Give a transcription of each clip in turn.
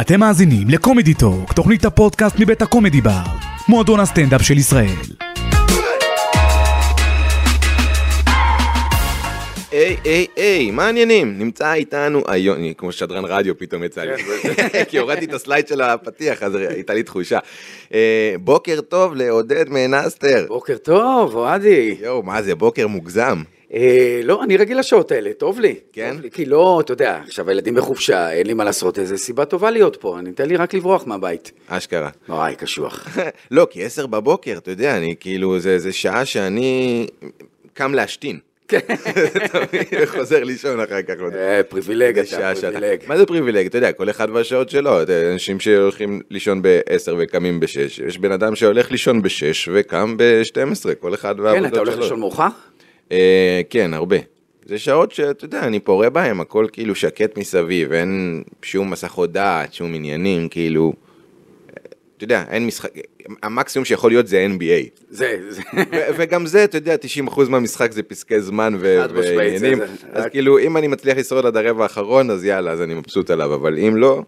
אתם מאזינים לקומדי טוק, תוכנית הפודקאסט מבית הקומדי בר, מועדון הסטנדאפ של ישראל. היי, היי, היי, מה העניינים? נמצא איתנו היום, אני כמו שדרן רדיו פתאום יצא לי, כי הורדתי את ה slide של הפתיח, אז הייתה לי תחושה. אה, בוקר טוב לעודד מנסטר. בוקר טוב, אוהדי. יואו, מה זה, בוקר מוגזם. אה, לא, אני רגיל לשעות האלה, טוב לי. כן? טוב לי, כי לא, אתה יודע, עכשיו הילדים בחופשה, אין לי מה לעשות, איזה סיבה טובה להיות פה, אני תן לי רק לברוח מהבית. אשכרה. וואי, קשוח. לא, כי עשר בבוקר, אתה יודע, אני כאילו, זה, זה שעה שאני קם להשתין. כן. חוזר לישון אחר כך. אה, פריבילג אתה. פריבילג. מה זה פריבילג? אתה יודע, כל אחד והשעות שלו. אנשים שהולכים לישון ב-10 וקמים ב-6. יש בן אדם שהולך לישון ב-6 וקם ב-12, כל אחד והעבודות כן, שלו. אתה הולך לישון מאוחר? אה, כן, הרבה. זה שעות שאתה יודע, אני פורה בהם, הכל כאילו שקט מסביב, אין שום הסחות דעת, שום עניינים, כאילו... אתה יודע, אין משחק, המקסימום שיכול להיות זה NBA. זה, זה. ו- וגם זה, אתה יודע, 90% מהמשחק זה פסקי זמן ו- ועניינים. אז רק- כאילו, אם אני מצליח לשרוד עד הרבע האחרון, אז יאללה, אז אני מבסוט עליו, אבל אם לא...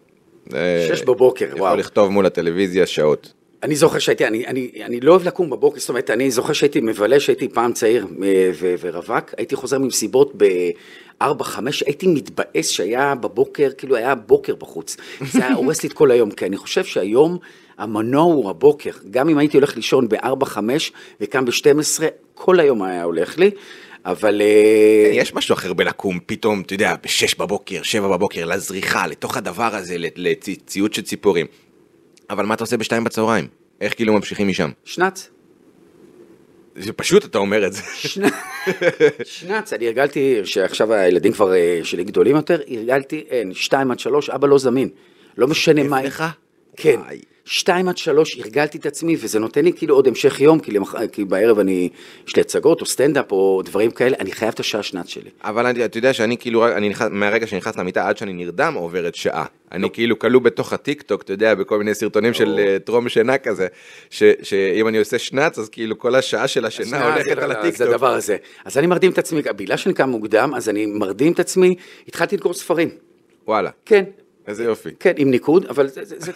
שש בבוקר, יכול וואו. לכתוב מול הטלוויזיה שעות. אני זוכר שהייתי, אני, אני, אני לא אוהב לקום בבוקר, זאת אומרת, אני זוכר שהייתי מבלה, שהייתי פעם צעיר אה, ו- ורווק, הייתי חוזר ממסיבות ב-4-5, הייתי מתבאס שהיה בבוקר, כאילו היה בוקר בחוץ. זה היה הורס לי את כל היום, כי אני חושב שהיום המנוע הוא הבוקר. גם אם הייתי הולך לישון ב-4-5 וקם ב-12, כל היום היה הולך לי, אבל... אה, יש משהו אחר בלקום פתאום, אתה יודע, בשש בבוקר, שבע בבוקר, לזריחה, לתוך הדבר הזה, לציוד של ציפורים. אבל מה אתה עושה בשתיים בצהריים? איך כאילו ממשיכים משם? שנץ. זה פשוט אתה אומר את זה. שנץ, שנץ, אני הרגלתי, שעכשיו הילדים כבר אה, שלי גדולים יותר, הרגלתי, אין, שתיים עד שלוש, אבא לא זמין. לא משנה מה... לך? כן. וואי. שתיים עד שלוש, הרגלתי את עצמי, וזה נותן לי כאילו עוד המשך יום, כי, למח... כי בערב אני, יש לי הצגות או סטנדאפ או דברים כאלה, אני חייב את השעה שנץ שלי. אבל אני, אתה יודע שאני כאילו, אני נכנס, מהרגע שאני נכנס למיטה עד שאני נרדם עוברת שעה. אני כאילו כלוא בתוך הטיק טוק, אתה יודע, בכל מיני סרטונים של אה, טרום שינה כזה, ש- שאם אני עושה שנץ, אז כאילו כל השעה של השינה הולכת זה- על הטיק זה טוק. הדבר הזה. אז אני מרדים את עצמי, בגלל שאני קם מוקדם, אז אני מרדים את עצמי, התחלתי לקרוא ספרים. וואלה, כן, איזה יופי. כן, עם ניקוד, אבל זה, זה, זה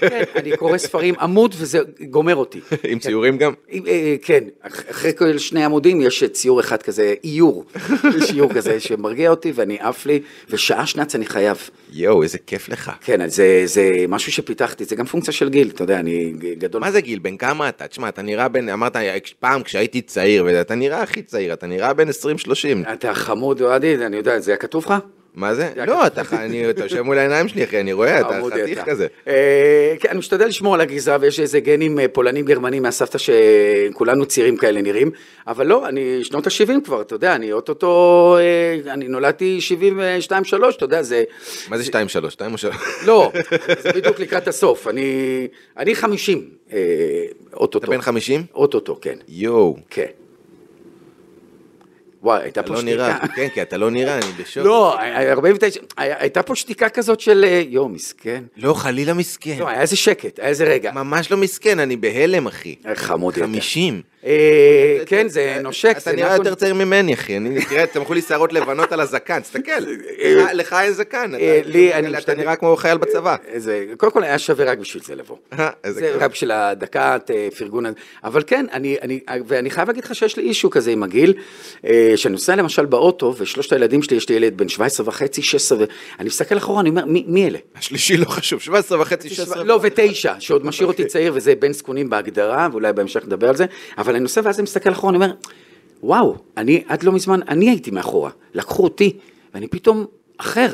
כן, אני קורא ספרים עמוד וזה גומר אותי. עם ציורים גם? עם, אה, כן, אח- אחרי כל שני עמודים יש ציור אחד כזה, איור, יש איור כזה שמרגיע אותי ואני עף לי, ושעה שנץ אני חייב. יואו, איזה כיף לך. כן, זה, זה משהו שפיתחתי, זה גם פונקציה של גיל, אתה יודע, אני גדול. מה זה גיל? בן כמה אתה? תשמע, אתה נראה בן, אמרת, פעם כשהייתי צעיר, ואתה נראה הכי צעיר, אתה נראה בן 20-30. אתה חמוד אוהדי, אני יודע, זה היה כתוב לך? מה זה? לא, אתה יושב מול העיניים שלי, אחי, אני רואה, אתה חתיך. כזה. אה, כן, אני משתדל לשמור על הגזרה, ויש איזה גנים אה, פולנים גרמנים מהסבתא שכולנו צעירים כאלה נראים, אבל לא, אני שנות ה-70 כבר, אתה יודע, אני אוטוטו, אה, אני נולדתי 72-3, אתה יודע, זה... מה זה 2-3? 2 או 3? לא, זה בדיוק לקראת הסוף, אני, אני 50, אה, אוטוטו. אתה בן 50? אוטוטו, כן, יואו. כן. וואי, הייתה פה לא נראה, שתיקה. כן, כי אתה לא נראה, אני בשוק. לא, 49, הייתה פה שתיקה כזאת של אה, יואו, מסכן. לא, חלילה מסכן. לא, היה איזה שקט, היה איזה רגע. ממש לא מסכן, אני בהלם, אחי. חמוד יותר. 50. אה, כן, זה נושק. אתה נראה יותר צעיר ממני, אחי. אני, תראה, צמחו לי שערות לבנות על הזקן, תסתכל. לך- אין זקן. אה, לי, אני אתה נראה כמו חייל בצבא. קודם כל היה שווה רק בשביל זה לבוא. אה, זה. רק בשביל הדקת אה, פרגון. אבל כן, אני, אני, ואני חייב להגיד לך שיש לי אישו כזה עם הגיל, אה, שאני נוסע למשל באוטו, ושלושת הילדים שלי, יש לי ילד בן 17 וחצי, 16, ואני מסתכל אחורה, אני אומר, מי, מי אלה? השלישי לא חשוב, 17 וחצי, 16. לא, ותשע, שעוד משאיר אותי צעיר, וזה בן זקונים בהגדרה, ואולי בהמשך נדבר על זה, אבל אני נוסע ואז אני מסתכל אחורה, אני אומר, וואו, אני עד לא מזמן, אני הייתי מאחורה, לקחו אותי, ואני פתאום אחר,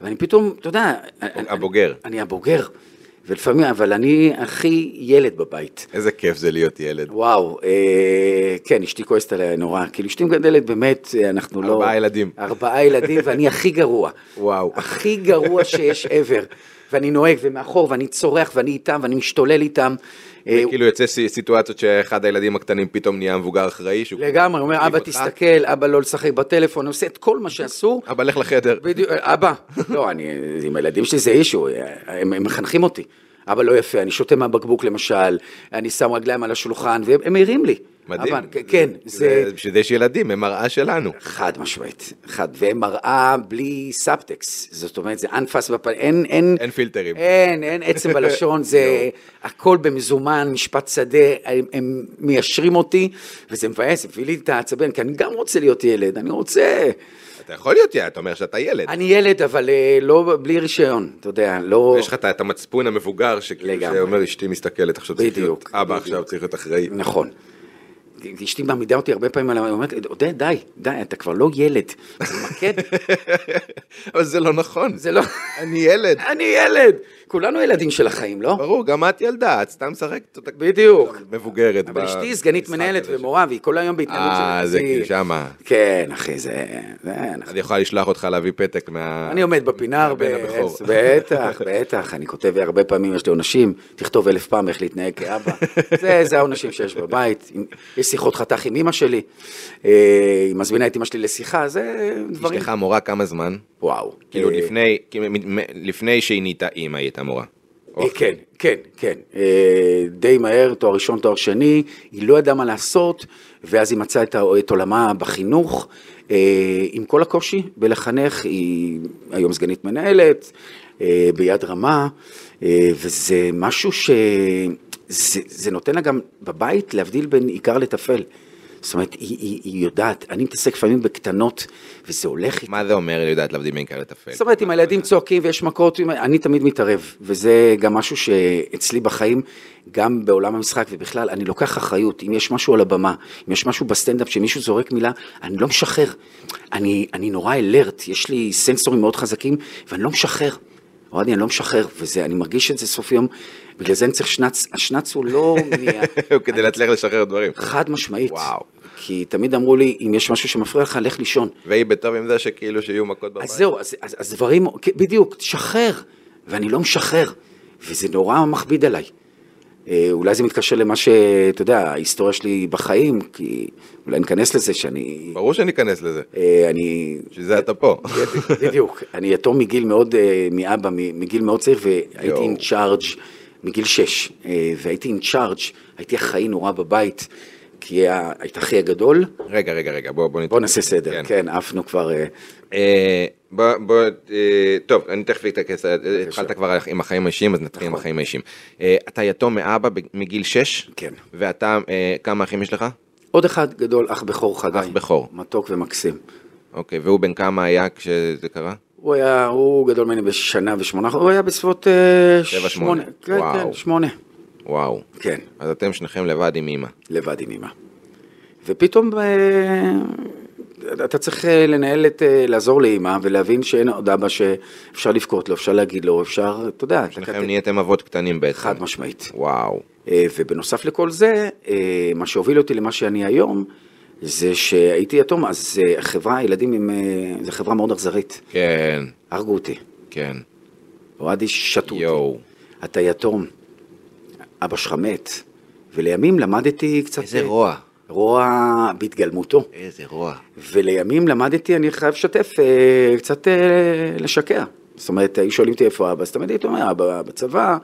ואני פתאום, אתה יודע, הבוגר. אני, אני הבוגר, ולפעמים, אבל אני הכי ילד בבית. איזה כיף זה להיות ילד. וואו, אה, כן, אשתי כועסת עליה נורא, כאילו אשתי מגדלת באמת, אנחנו לא... ארבעה ילדים. ארבעה ילדים, ואני הכי גרוע. וואו. הכי גרוע שיש ever. ואני נוהג, ומאחור, ואני צורח, ואני איתם, ואני משתולל איתם. אה, כאילו יוצא סי- סיטואציות שאחד הילדים הקטנים פתאום נהיה מבוגר אחראי, לגמרי, אומר, אבא. תסתכל, אבא לא לשחק בטלפון, עושה את כל מה שאסור. אבא לך לחדר. בדיוק, אבא, לא, אני, עם הילדים שלי זה issue, הם, מחנכים אותי. אבא לא יפה, אני שותה מהבקבוק למשל, אני שם רגליים על השולחן, והם הם מעירים לי. מדהים. אבל, כן, זה... בשביל זה יש ילדים, הם מראה שלנו. חד משמעית, חד, והם מראה בלי סאבטקסט, זאת אומרת, זה in face בפנים, אין, אין, אין פילטרים. אין, אין עצם בלשון, זה הכל במזומן, משפט שדה, הם, הם מיישרים אותי, וזה מבאס, מביא לי את העצבן, כי אני גם רוצה להיות ילד, אני רוצה, אתה יכול להיות ילד, אתה אומר שאתה ילד. אני ילד, אבל אה, לא, בלי רישיון, אתה יודע, לא... יש לך את- המצפון המבוגר, שכאילו. שאומר אשתי מסתכלת, עכשיו צריך להיות אבא. עכשיו צריך להיות אחראי. נכון. אשתי מעמידה אותי הרבה פעמים על ה... היא אומרת עודד, די, די, אתה כבר לא ילד. תתמקד. אבל זה לא נכון. זה לא... אני ילד. אני ילד. כולנו ילדים של החיים, לא? ברור, גם את ילדה, את סתם משחקת אותה בדיוק. מבוגרת. אבל אשתי סגנית מנהלת. ומורה, והיא כל היום בהתנהלות של... אה, זה כאילו שמה. כן, אחי, זה... אני יכולה לשלוח אותך להביא פתק מה... אני עומד בפינה הרבה. בטח, בטח, אני כותב הרבה פעמים, יש לי עונשים, תכתוב אלף פעם איך להתנהג כאבא, זה, העונשים שיש בבית, יש שיחות חתך עם אימא שלי, אה, היא מזמינה את אימא שלי לשיחה, זה דברים, אשתך מורה כמה זמן? וואו, כאילו אה, לפני שהיא נהייתה אימא היא הייתה מורה. אה, כן, כן, כן, אה, די מהר, תואר ראשון, תואר שני, היא לא ידעה מה לעשות, ואז היא מצאה את עולמה בחינוך, אה, עם כל הקושי בלחנך, היא היום סגנית מנהלת, ביד רמה, וזה משהו ש... זה, זה נותן לה גם בבית להבדיל בין עיקר לטפל. זאת אומרת, היא, היא, היא יודעת, אני מתעסק לפעמים בקטנות, וזה הולך איתה. מה זה אומר היא יודעת להבדיל בין כאלה לטפל? זאת אומרת, אם הילדים צועקים ויש מכות, אני תמיד מתערב, וזה גם משהו שאצלי בחיים, גם בעולם המשחק ובכלל, אני לוקח אחריות. אם יש משהו על הבמה, אם יש משהו בסטנדאפ שמישהו זורק מילה, אני לא משחרר. אני, אני נורא אלרט, יש לי סנסורים מאוד חזקים, ואני לא משחרר. אוהדי, אני לא משחרר, ואני מרגיש את זה סוף יום, בגלל זה אני צריך שנץ, השנץ הוא לא... מה- כדי להצליח לשחרר דברים. חד משמעית. וואו. כי תמיד אמרו לי, אם יש משהו שמפריע לך, לך לישון. והיא בטוב עם זה שכאילו שיהיו מכות בבית. אז זהו, אז, אז, אז דברים, כן, בדיוק, תשחרר, ואני לא משחרר, וזה נורא מכביד עליי. אה, אולי זה מתקשר למה שאתה יודע, ההיסטוריה שלי בחיים, כי אולי ניכנס לזה שאני... ברור שניכנס לזה. אה, אני... בשביל זה אתה פה. בדיוק, אני יתום מגיל מאוד, אה, מאבא, מגיל מאוד צעיר, והייתי. עם צ'ארג' מגיל שש, אה, והייתי עם צ'ארג', הייתי אחראי נורא בבית, כי היית אחי הגדול, רגע, רגע, רגע, בוא בוא בוא נעשה סדר, כן. כן, עפנו כבר... אה, אה, בוא, בוא, אה, טוב, אני תכף אתעקס, אה, התחלת כבר עם החיים האישיים, אז נתחיל עם נכון. החיים האישיים. אה, אתה יתום מאבא מגיל 6? כן. ואתה, אה, כמה אחים יש לך? עוד אחד גדול, אח בכור חגי. אח בכור. מתוק ומקסים. אוקיי, והוא בן כמה היה כשזה קרה? הוא היה, הוא גדול ממני בשנה ושמונה, הוא היה בסביבות אה, שבע, שמונה. כן. כן, שמונה. וואו. כן, אז אתם שניכם לבד עם אימא. לבד עם אמא. ופתאום אה, אתה צריך אה, לנהל את, אה, לעזור לאמא ולהבין שאין עוד אבא שאפשר לבכות לו, אפשר להגיד לו, אפשר, אתה יודע, שניכם לקחת- נהייתם אבות קטנים בעצם. חד משמעית. וואו. ובנוסף לכל זה, מה שהוביל אותי למה שאני היום, זה שהייתי יתום, אז החברה, הילדים הם, אה, זו חברה מאוד אכזרית. כן, הרגו אותי. כן. אוהדי שתו אותי. יואו. אתה יתום, אבא שלך מת, ולימים למדתי קצת... איזה רוע. רוע בהתגלמותו. איזה רוע. ולימים למדתי, אני חייב לשתף, אה, קצת אה, לשקר. זאת אומרת, היו שואלים אותי איפה אבא, אז תמיד הייתי אומר, אבא בצבא,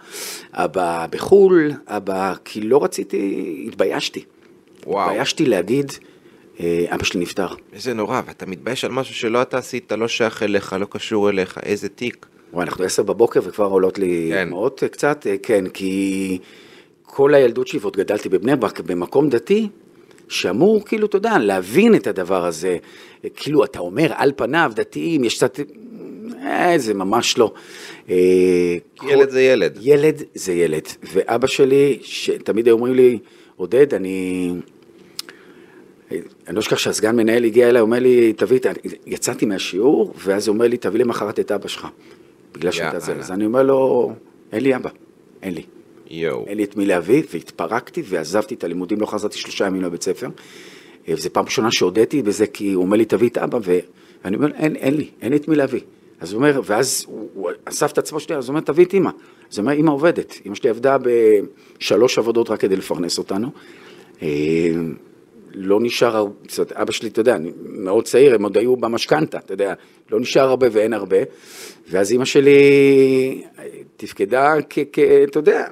אבא בחו"ל, אבא, כי לא רציתי, התביישתי. וואו. התביישתי להגיד, אה, אבא שלי נפטר. איזה נורא, ואתה מתבייש על משהו שלא אתה עשית, לא שייך אליך, לא קשור אליך, איזה תיק. וואי, אנחנו עשר בבוקר וכבר עולות לי כן. דמעות קצת, כן, כי כל הילדות שלי, ועוד גדלתי בבני ברק, במקום דתי, שאמור, כאילו, אתה יודע, להבין את הדבר הזה. כאילו, אתה אומר, על פניו, דתיים, יש קצת... אה, זה ממש לא. אה, ילד זה ילד. ילד זה ילד. ואבא שלי, שתמיד היו אומרים לי, עודד, אני... אני לא אשכח שהסגן מנהל הגיע אליי, אומר לי, תביא, את ה-" יצאתי מהשיעור, ואז הוא אומר לי, תביא למחרת את אבא שלך. בגלל שאתה זה. אז אני אומר לו, אין לי אבא, אין לי. יואו. אין לי את מי להביא, והתפרקתי ועזבתי את הלימודים, לא חזרתי שלושה ימים לבית ספר. אה, וזו פעם ראשונה שהודיתי בזה, כי הוא אומר לי, תביא את אבא, ואני אומר, אין, אין לי, אין לי את מי להביא. אז הוא אומר, ואז הוא, הוא אסף את עצמו שנייה, אז הוא אומר, תביא את אמא. אז הוא אומר, אמא עובדת. אמא שלי עבדה בשלוש עבודות רק כדי לפרנס אותנו. אה, לא נשאר, זאת אבא שלי, אתה יודע, אני מאוד צעיר, הם עוד היו במשכנתה, אתה יודע, לא נשאר הרבה ואין הרבה. ואז אימא שלי אה, תפקדה כ... כ אתה יודע,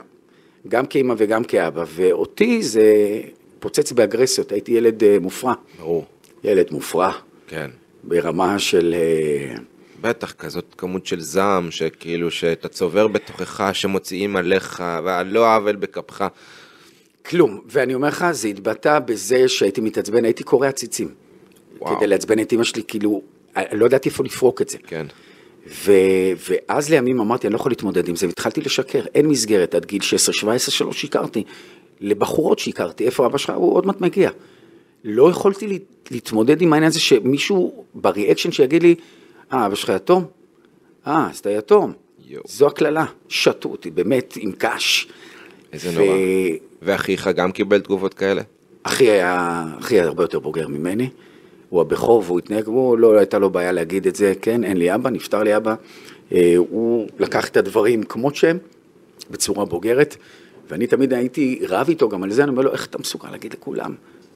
גם כאימא וגם כאבא, ואותי זה פוצץ באגרסיות, הייתי ילד אה, מופרע. ברור, ילד מופרע, כן. ברמה של... אה, בטח, כזאת כמות של זעם, שכאילו, שאתה צובר בתוכך, שמוציאים עליך, ועל לא עוול בכפך. כלום. ואני אומר לך, זה התבטא בזה שהייתי מתעצבן, הייתי קורע ציצים. וואו. כדי לעצבן את אמא שלי, כאילו, אה, לא ידעתי איפה לפרוק את זה. כן. ו, ואז לימים אמרתי, אני לא יכול להתמודד עם זה, והתחלתי לשקר. אין מסגרת עד גיל 16-17 שלא שיקרתי. לבחורות שיקרתי, איפה אבא שלך? הוא עוד מעט מגיע. לא יכולתי לה- להתמודד עם העניין הזה שמישהו בריאקשן שיגיד לי, אה, אבא שלך יתום? אה, אז אתה יתום. יואו. זו הקללה. שתו אותי, באמת, עם קש. איזה ו- נורא. ואחיך גם קיבל תגובות כאלה? אחי היה, אחי היה הרבה יותר בוגר ממני, הוא הבכור והוא התנהג, הוא לא הייתה לו בעיה להגיד את זה, כן, אין לי אבא, נפטר לי אבא, אה, הוא לקח את הדברים כמות שהם, בצורה בוגרת, ואני תמיד הייתי רב איתו גם על זה, אני אומר לו, איך אתה מסוגל להגיד לכולם?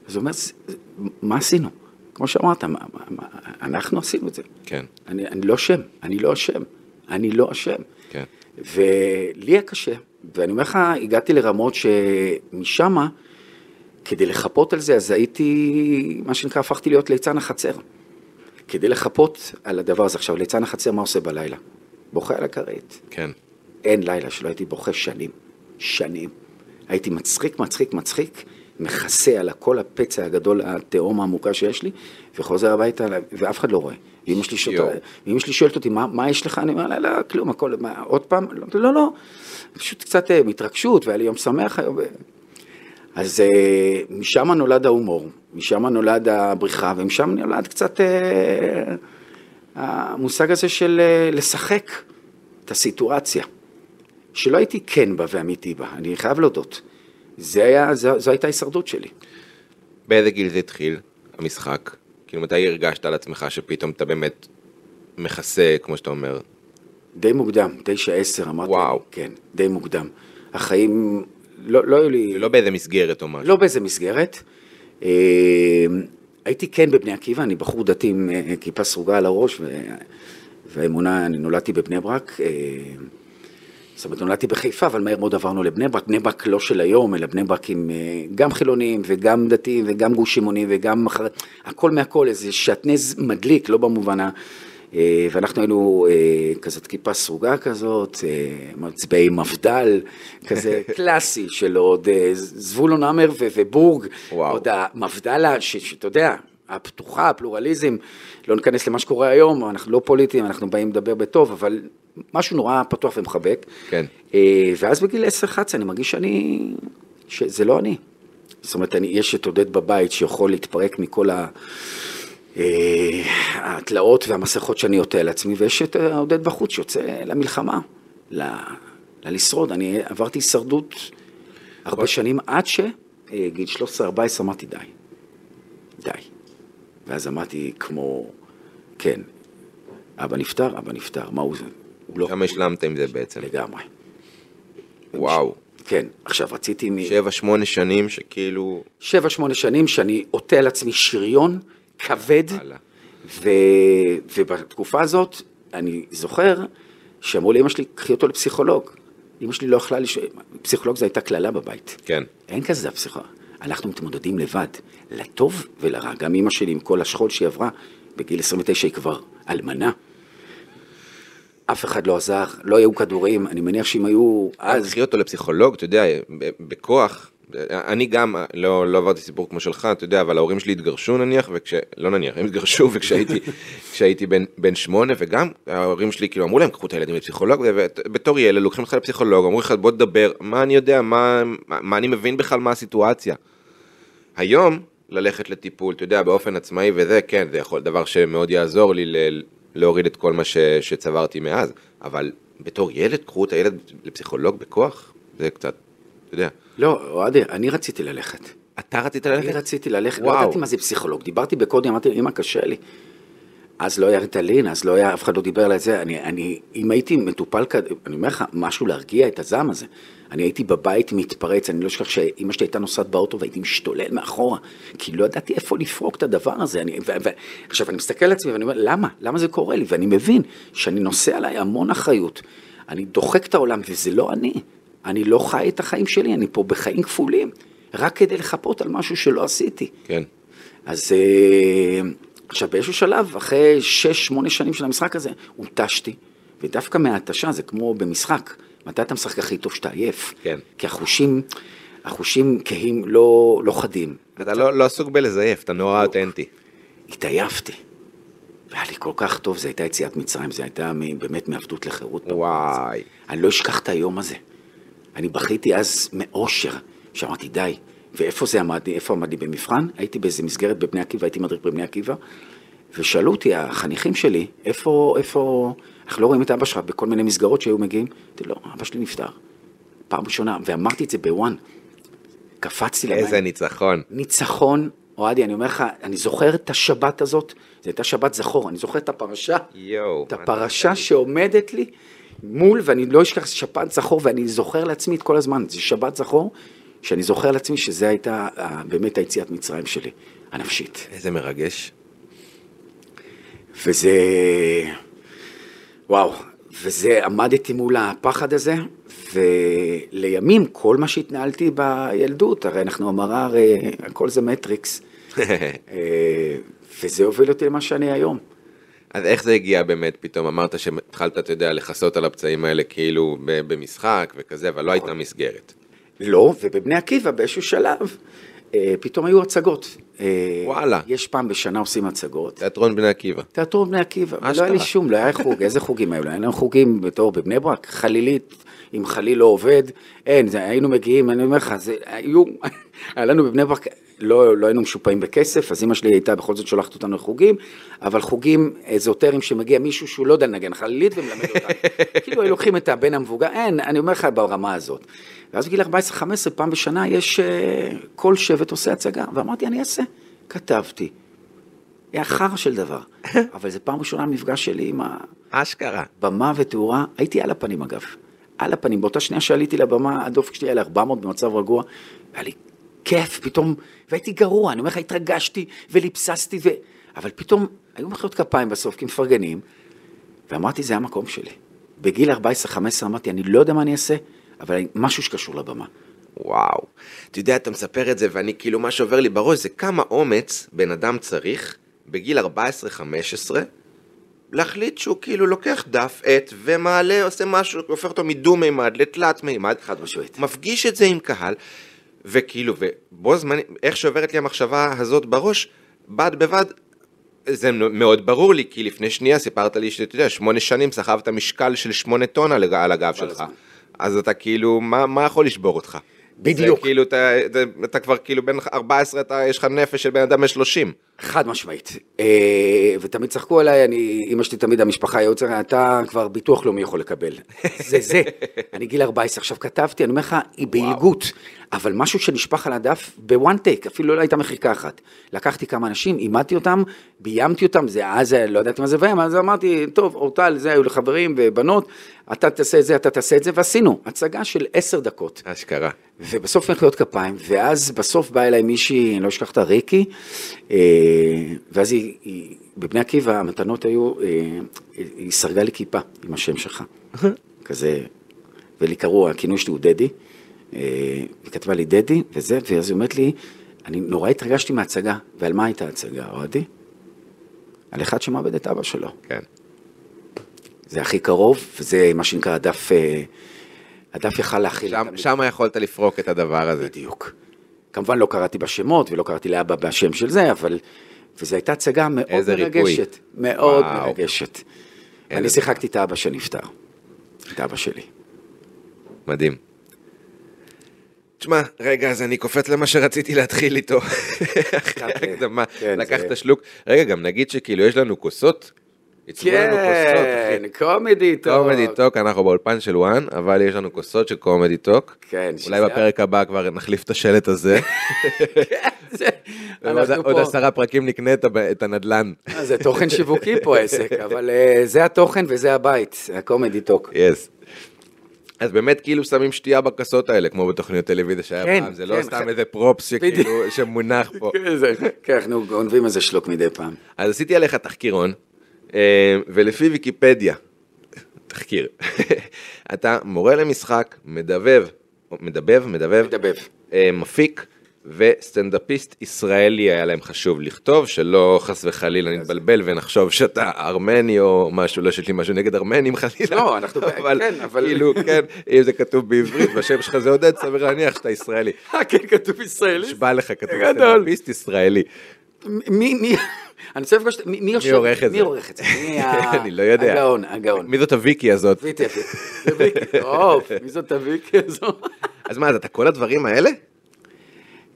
אז הוא אומר, "זה- זה- מה עשינו? כמו שאמרת, מה, מה, מה, אנחנו עשינו את זה. כן, אני, אני לא אשם, אני לא אשם, אני לא אשם. כן. ולי היה קשה, ואני אומר לך, הגעתי לרמות שמשמה, כדי לחפות על זה, אז הייתי, מה שנקרא, הפכתי להיות ליצן החצר. כדי לחפות על הדבר הזה. עכשיו, ליצן החצר, מה עושה בלילה? בוכה על הכרית. כן. אין לילה שלא הייתי בוכה שנים, שנים. הייתי מצחיק, מצחיק, מצחיק, מכסה על כל הפצע הגדול, התהום העמוקה שיש לי, וחוזר הביתה, ואף אחד לא רואה. ואמא שלי. ואמא שלי שואלת אותי, מה, מה יש לך? אני אומר לה, לא, כלום, הכל, מה, עוד פעם? לא, לא, לא, פשוט קצת אה, מתרגשות, והיה לי יום שמח היום. אז אה, משם נולד ההומור, משם נולד הבריחה, ומשם נולד קצת אה, המושג הזה של אה, לשחק את הסיטואציה. שלא הייתי כן בה ואמיתי בה, אני חייב להודות. זה היה, זו, זו הייתה ההישרדות שלי. באיזה גיל זה התחיל, המשחק? כאילו, מתי הרגשת על עצמך שפתאום אתה באמת מכסה, כמו שאתה אומר? די מוקדם, תשע, עשר, אמרתי. וואו. כן, די מוקדם. החיים, לא, לא היו לי... לא באיזה מסגרת או משהו. לא באיזה מסגרת. אה, הייתי כן בבני עקיבא, אני בחור דתי עם אה, כיפה סרוגה על הראש, ו... והאמונה, אני נולדתי בבני ברק. אה, זאת אומרת, נולדתי בחיפה, אבל מהר מאוד עברנו לבני ברק. בני ברק לא של היום, אלא בני ברק עם גם חילונים וגם דתיים וגם גוש שמעונים וגם. הכל מהכל, איזה שעטנז מדליק, לא במובן ה... אה, ואנחנו היינו אה, כזאת כיפה סרוגה כזאת, אה, מצביעי מפד"ל, כזה קלאסי של עוד זבולון המר ו- ובורג, וואו. עוד המפד"ל, שאתה יודע, הפתוחה, הפלורליזם, לא ניכנס למה שקורה היום, אנחנו לא פוליטיים, אנחנו באים לדבר בטוב, אבל משהו נורא פתוח ומחבק. כן. ואז בגיל 10-11 אני מרגיש שאני, שזה לא אני. זאת אומרת, אני, יש את עודד בבית שיכול להתפרק מכל ה... אה, התלאות והמסכות שאני עוטה על עצמי, ויש את אה, עודד בחוץ שיוצא למלחמה, ל, ללשרוד. אני עברתי הישרדות הרבה שנים, עד שגיל 13-14 אמרתי די, די. ואז אמרתי כמו, כן, אבא נפטר, אבא נפטר, מה הוא זה? הוא לא... כמה השלמת עם זה בעצם? לגמרי. וואו. כן, עכשיו רציתי מ... שבע, שמונה שנים שכאילו... שבע, שמונה שנים שאני עוטה על עצמי שריון כבד. ו... ובתקופה הזאת אני זוכר שאמרו לאמא שלי, קחי אותו לפסיכולוג. אמא שלי לא יכלה, לש... פסיכולוג זו הייתה קללה בבית. כן. אין כזה פסיכולוג. אנחנו מתמודדים לבד, לטוב ולרע. גם אמא שלי עם כל השכול שהיא עברה, בגיל 29 היא כבר אלמנה. אף אחד לא עזר, לא היו כדורים, אני מניח שאם היו אז. קחי אותו לפסיכולוג, אתה יודע, בכוח. אני גם, לא, לא עברתי סיפור כמו שלך, אתה יודע, אבל ההורים שלי התגרשו נניח, וכש... לא נניח, הם התגרשו וכשהייתי כשהייתי בן, בן שמונה, וגם ההורים שלי כאילו אמרו להם, קחו את הילדים לפסיכולוג, ובתור ילד לוקחים אותך לפסיכולוג, אמרו לך, בוא תדבר, מה אני יודע, מה, מה, מה אני מבין בכלל מה הסיטואציה. היום, ללכת לטיפול, אתה יודע, באופן עצמאי וזה, כן, זה יכול, דבר שמאוד יעזור לי ל, להוריד את כל מה ש, שצברתי מאז, אבל בתור ילד, קחו את הילד לפסיכולוג בכוח, זה קצת, אתה יודע. לא, אוהדי, אני רציתי ללכת. אתה רצית אני ללכת? רציתי ללכת, לא וואו. ידעתי מה זה פסיכולוג. דיברתי בקודם, אמרתי, אמא, קשה לי. אז לא היה ריטלין, אז לא היה, אף אחד לא דיבר על זה. אני, אני, אם הייתי מטופל כזה, אני אומר לך, משהו להרגיע את הזעם הזה. אני הייתי בבית מתפרץ, אני לא אשכח שאימא שלי הייתה נוסעת באוטו והייתי משתולל מאחורה, כי לא ידעתי איפה לפרוק את הדבר הזה. אני, ו, ו, עכשיו, אני מסתכל על עצמי ואני אומר, למה? למה זה קורה לי? ואני מבין שאני נושא עליי המון אחריות. אני דוחק את העולם, וזה לא אני. אני לא חי את החיים שלי, אני פה בחיים כפולים. רק כדי לחפות על משהו שלא עשיתי. כן. אז אה, עכשיו באיזשהו שלב, אחרי שש, שמונה שנים של המשחק הזה, הותשתי, ודווקא מההתשה זה כמו במשחק, מתי אתה משחק הכי טוב שאתה עייף? כן. כי החושים, החושים כהים לא, לא חדים. אתה לא לא עסוק בלזייף, אתה נורא אותנטי. התעייפתי. והיה לי כל כך טוב, זו הייתה יציאת מצרים, זו הייתה באמת מעבדות לחירות. וואי. אני לא אשכח את היום הזה. אני בכיתי אז מאושר, שאמרתי די. ואיפה זה עמד לי? איפה עמד לי במבחן? הייתי באיזה מסגרת בבני עקיבא, הייתי מדריך בבני עקיבא, ושאלו אותי החניכים שלי, איפה, איפה, אנחנו לא רואים את אבא שלך בכל מיני מסגרות שהיו מגיעים? אמרתי, לא, אבא שלי נפטר. פעם ראשונה, ואמרתי את זה בוואן. קפצתי למים. איזה ניצחון. ניצחון, אוהדי, אני אומר לך, אני זוכר את השבת הזאת, זו הייתה שבת זכור, אני זוכר את הפרשה, יואו. את הפרשה שעומדת לי מול, ואני לא אשכח שבת זכור, ואני זוכר לעצמי את כל הזמן, זה שבת זכור, שאני זוכר לעצמי שזו הייתה באמת היציאת מצרים שלי, הנפשית. איזה מרגש. וזה, וואו, וזה, עמדתי מול הפחד הזה, ולימים כל מה שהתנהלתי בילדות, הרי אנחנו המראה, הרי הכל זה מטריקס, אה, וזה הוביל אותי למה שאני היום. אז איך זה הגיע באמת פתאום? אמרת שהתחלת, אתה יודע, לכסות על הפצעים האלה כאילו במשחק וכזה, אבל לא הייתה מסגרת. לא, ובבני עקיבא באיזשהו שלב, אה, פתאום היו הצגות. אה, וואלה. יש פעם בשנה עושים הצגות. תיאטרון בני עקיבא. תיאטרון בני עקיבא, אשכרה. היה לי שום, לא היה חוג, איזה חוגים היו? היה חוגים בתור בבני ברק, חלילית, אם חליל לא עובד, אין, זה, היינו מגיעים, אני אומר לך, זה, היו, היה לנו בבני ברק, לא, לא היינו משופעים בכסף, אז אמא שלי הייתה בכל זאת שולחת אותנו לחוגים, אבל חוגים אזוטריים שמגיע מישהו שהוא לא יודע לנגן חלילית ומלמד אותנו. כאילו היו לוקחים את הבן המבוגר, אין, אני אומר לך ברמה הזאת. ואז בגיל 14-15, פעם בשנה יש, אה, כל שבט עושה הצגה, ואמרתי, אני אעשה. כתבתי. חרא של דבר, אבל זו פעם ראשונה המפגש שלי עם אשכרה. הבמה ותאורה, הייתי על הפנים אגב, על הפנים, באותה שנייה שעליתי לבמה, הדופק שלי היה ל-400 במצב רגוע, היה לי כיף פתאום, והייתי גרוע, אני אומר לך, התרגשתי וליפססתי, ו... אבל פתאום היו מחיאות כפיים בסוף, כי מפרגנים, ואמרתי, זה המקום שלי. בגיל 14-15 אמרתי, אני לא יודע מה אני אעשה, אבל משהו שקשור לבמה. וואו. אתה יודע, אתה מספר את זה, ואני כאילו, מה שעובר לי בראש זה כמה אומץ בן אדם צריך בגיל 14-15 להחליט שהוא כאילו לוקח דף, עט, ומעלה, עושה משהו, הופך אותו מדו-מימד לתלת מימד. חד משמעית. מפגיש את זה עם קהל, וכאילו, ובו זמני, איך שעוברת לי המחשבה הזאת בראש, בד בבד, זה מאוד ברור לי, כי לפני שנייה סיפרת לי שאתה יודע, שמונה שנים סחבת משקל של שמונה טון על, על הגב שלך. אז אתה כאילו, מה, מה יכול לשבור אותך? בדיוק. זה כאילו, אתה, אתה, אתה כבר כאילו בן 14, אתה, יש לך נפש של בן אדם בן 30. חד משמעית. אה, ותמיד צחקו עליי, אני, אמא שלי תמיד, המשפחה, הייעוץ, אתה כבר ביטוח לאומי יכול לקבל. זה זה. אני גיל 14, עכשיו כתבתי, אני אומר לך, היא בעילגות, אבל משהו שנשפך על הדף בוואן טייק, אפילו לא הייתה מחיקה אחת. לקחתי כמה אנשים, אימדתי אותם, ביימתי אותם, זה אז, לא ידעתי מה זה והם, אז אמרתי, טוב, אורטל, זה היו לי חברים ובנות, אתה תעשה את זה, אתה תעשה את זה, ועשינו. הצגה של עשר דקות. אשכרה. ובסוף מחיאות כפיים, ואז בסוף באה אליי מישהי, אני לא אשכח אותה, ריקי, אה, ואז היא, היא, בבני עקיבא המתנות היו, אה, היא סרגה לי כיפה עם השם שלך, כזה, ולי קראו, הכינוי שלי הוא דדי, אה, היא כתבה לי דדי, וזה, ואז היא אומרת לי, אני נורא התרגשתי מההצגה, ועל מה הייתה ההצגה, אוהדי? על אחד שמאבד את אבא שלו. כן. זה הכי קרוב, וזה מה שנקרא הדף, אה, הדף יכל להכיל. שם, שם יכולת לפרוק את הדבר הזה. בדיוק. כמובן לא קראתי בשמות ולא קראתי לאבא בשם של זה, אבל... וזו הייתה הצגה מאוד איזה ריפוי. מרגשת. מאוד וואו. מרגשת. אני שיחקתי את האבא שנפטר. את אבא שלי. מדהים. תשמע, רגע, אז אני קופץ למה שרציתי להתחיל איתו. אחרי ההקדמה, כן, לקחת שלוק. רגע, גם נגיד שכאילו יש לנו כוסות. כן, קומדי טוק. קומדי טוק, אנחנו באולפן של וואן, אבל יש לנו כוסות של קומדי טוק. כן, אולי בפרק הבא כבר נחליף את השלט הזה. אנחנו עוד עשרה פרקים נקנה את הנדלן. אה, זה תוכן שיווקי פה עסק, אבל אה, זה התוכן וזה הבית, הקומדי טוק. יס. אז באמת כאילו שמים שתייה בכוסות האלה, כמו בתוכניות טלוויזיה שהיה כן, פעם, זה לא כן, סתם ח- איזה פרופס שכאילו. שמונח פה. כן, אנחנו גונבים איזה שלוק מדי פעם. אז עשיתי עליך תחקירון, ולפי ויקיפדיה, תחקיר, אתה מורה למשחק, מדבב, מדבב, מדבב, מדבב. אה, מפיק, וסטנדאפיסט ישראלי היה להם חשוב לכתוב, שלא חס וחלילה נתבלבל ונחשוב שאתה ארמני או משהו, לא שיש לי משהו נגד ארמנים חלילה. לא, אנחנו- אבל כן, אבל- כאילו, כן, אם זה כתוב בעברית והשם שלך זה עודד, סביר להניח שאתה ישראלי. אה, כן, כתוב ישראלי. נשבע לך כתוב. סטנדאפיסט ישראלי. מי, מי, אני רוצה לפגוש, מי מי יושב? עורך את זה? מי עורך את זה? מי ה- אני לא יודע. הגאון, הגאון. מי זאת הוויקי הזאת? ויקי, טוב, מי זאת הוויקי הזו? אז מה, אז אתה כל הדברים האלה?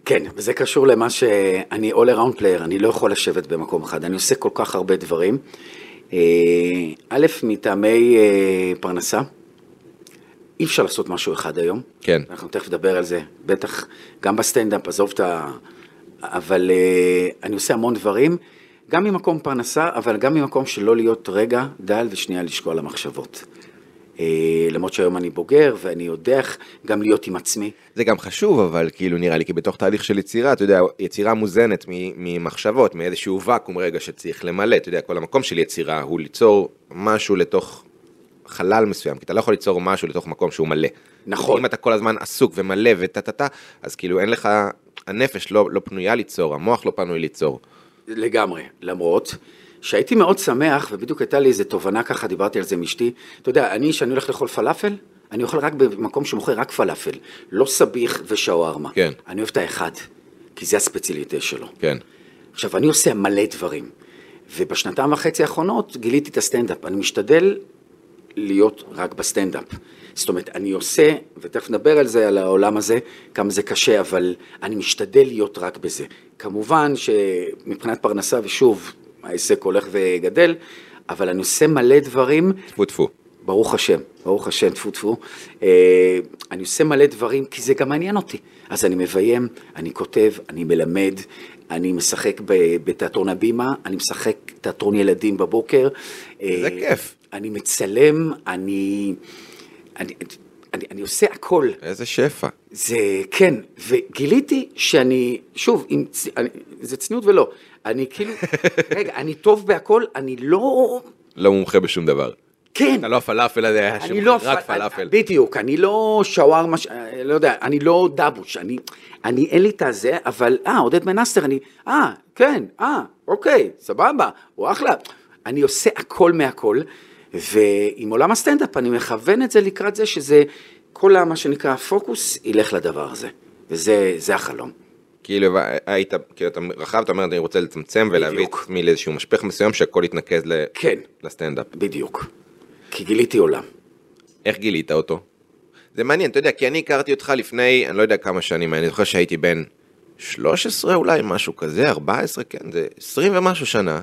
כן, וזה קשור למה שאני all around player, אני לא יכול לשבת במקום אחד, אני עושה כל כך הרבה דברים. אה, א', מטעמי אה, פרנסה, אי אפשר לעשות משהו אחד היום. כן. אנחנו תכף נדבר על זה, בטח גם בסטנדאפ, עזוב את ה... אבל אה, אני עושה המון דברים, גם ממקום פרנסה, אבל גם ממקום של לא להיות רגע דל ושנייה לשקוע למחשבות. אה, למרות שהיום אני בוגר ואני יודע איך גם להיות עם עצמי. זה גם חשוב, אבל כאילו נראה לי, כי בתוך תהליך של יצירה, אתה יודע, יצירה מוזנת ממחשבות, מאיזשהו ואקום רגע שצריך למלא, אתה יודע, כל המקום של יצירה הוא ליצור משהו לתוך חלל מסוים, כי אתה לא יכול ליצור משהו לתוך מקום שהוא מלא. נכון. אם אתה כל הזמן עסוק ומלא וטה טה טה, אז כאילו אין לך, הנפש לא, לא פנויה ליצור, המוח לא פנוי ליצור. לגמרי, למרות שהייתי מאוד שמח, ובדיוק הייתה לי איזו תובנה ככה, דיברתי על זה עם אשתי. אתה יודע, אני, כשאני הולך לאכול פלאפל, אני אוכל רק במקום שמוכר רק פלאפל, לא סביח ושווארמה. כן. אני אוהב את האחד, כי זה הספציאליטה שלו. כן. עכשיו, אני עושה מלא דברים, ובשנתיים וחצי האחרונות גיליתי את הסטנדאפ. אני משתדל להיות רק בסטנדאפ. זאת אומרת, אני עושה, ותכף נדבר על זה, על העולם הזה, כמה זה קשה, אבל אני משתדל להיות רק בזה. כמובן שמבחינת פרנסה, ושוב, העסק הולך וגדל, אבל אני עושה מלא דברים, טפו טפו. ברוך השם, ברוך השם, טפו טפו. אה, אני עושה מלא דברים, כי זה גם מעניין אותי. אז אני מביים, אני כותב, אני מלמד, אני משחק בתיאטרון הבימה, אני משחק תיאטרון ילדים בבוקר. זה אה, כיף. אני מצלם, אני, אני, אני, אני עושה הכל. איזה שפע. זה, כן, וגיליתי שאני, שוב, עם, אני, זה צניעות ולא, אני כאילו, רגע, אני טוב בהכל, אני לא, לא מומחה בשום דבר. כן, אתה לא הפלאפל הזה, היה אני לא, רק פלאפל. בדיוק, אני לא שווארמה, ש- אה, לא יודע, אני לא דבוש, אני, אני אין לי את הזה, אבל, אה, עודד מנסטר, אני, אה, כן, אה, אוקיי, סבבה, הוא אחלה. אני עושה הכל מהכל, ועם עולם הסטנדאפ אני מכוון את זה לקראת זה שזה, כל מה שנקרא הפוקוס ילך לדבר הזה, וזה זה החלום. כאילו היית, כאילו אתה רחב, אתה אומר אני רוצה לצמצם ולהביא את. עצמי לאיזשהו משפך מסוים שהכל יתנקז ל- כן. לסטנדאפ. בדיוק. כי גיליתי עולם. איך גילית אותו? זה מעניין, אתה יודע, כי אני הכרתי אותך לפני, אני לא יודע כמה שנים, אני זוכר שהייתי בן 13 אולי, משהו כזה, 14, כן, זה 20 ומשהו שנה,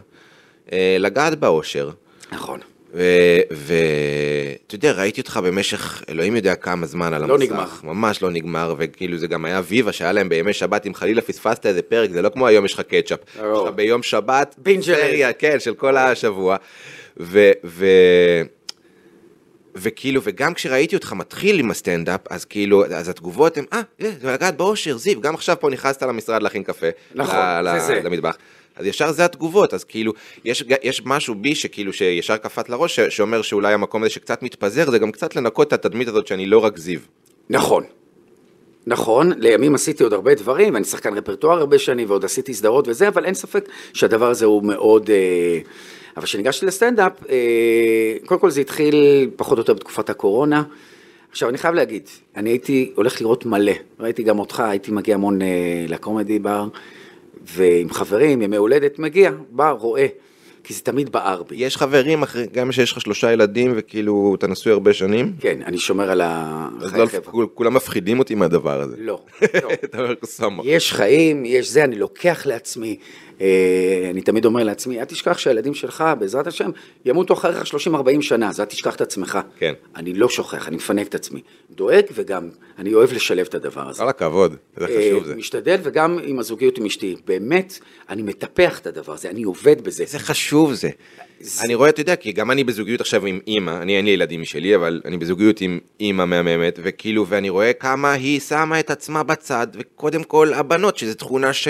אה, לגעת באושר, נכון. ואתה יודע, ראיתי אותך במשך, אלוהים יודע כמה זמן על המסך, לא נגמר. ממש לא נגמר, וכאילו זה גם היה ויבה שהיה להם בימי שבת, אם חלילה פספסת איזה פרק, זה לא כמו היום יש לך קטשאפ, יש לא. לך ביום שבת, בינג'רים. סריה, כן, של כל השבוע, ו... ו... וכאילו, וגם כשראיתי אותך מתחיל עם הסטנדאפ, אז כאילו, אז התגובות הן, אה, אה, זה לגעת באושר, זיו, גם עכשיו פה נכנסת למשרד להכין קפה. נכון, ל- זה ל- זה. למטבח. אז ישר זה התגובות, אז כאילו, יש, יש משהו בי שכאילו, שישר קפט לראש, ש- שאומר שאולי המקום הזה שקצת מתפזר, זה גם קצת לנקות את התדמית הזאת שאני לא רק זיו. נכון. נכון, לימים עשיתי עוד הרבה דברים, ואני שחקן רפרטואר הרבה שנים, ועוד עשיתי סדרות וזה, אבל אין ספק שהדבר הזה הוא מאוד... אה, אבל כשניגשתי לסטנדאפ, אה, קודם כל זה התחיל פחות או יותר בתקופת הקורונה. עכשיו, אני חייב להגיד, אני הייתי הולך לראות מלא, ראיתי גם אותך, הייתי מגיע המון אה, לקומדי בר, ועם חברים, ימי הולדת, מגיע, בא, רואה, כי זה תמיד בער בי. יש חברים, אחרי, גם שיש לך שלושה ילדים, וכאילו, אתה נשוי הרבה שנים, כן, אני שומר על ה... אז חיי לא, חבר'ה. כול- כולם מפחידים אותי מהדבר הזה. לא, לא. יש חיים, יש זה, אני לוקח לעצמי, אני תמיד אומר לעצמי, אל תשכח שהילדים שלך, בעזרת השם, ימותו אחריך 30-40 שנה, אז אל תשכח את עצמך. כן. אני לא שוכח, אני מפנק את עצמי. דואג וגם, אני אוהב לשלב את הדבר הזה. כל הכבוד, חשוב אה, זה. משתדל, וגם עם הזוגיות עם אשתי. באמת, אני מטפח את הדבר הזה, אני עובד בזה. איזה חשוב זה. אני רואה, אתה יודע, כי גם אני בזוגיות עכשיו עם אימא, אני אין לי ילדים משלי, אבל אני בזוגיות עם אימא מהממת, וכאילו, ואני רואה כמה היא שמה את עצמה בצד, וקודם כל הבנות, שזו תכונה ש...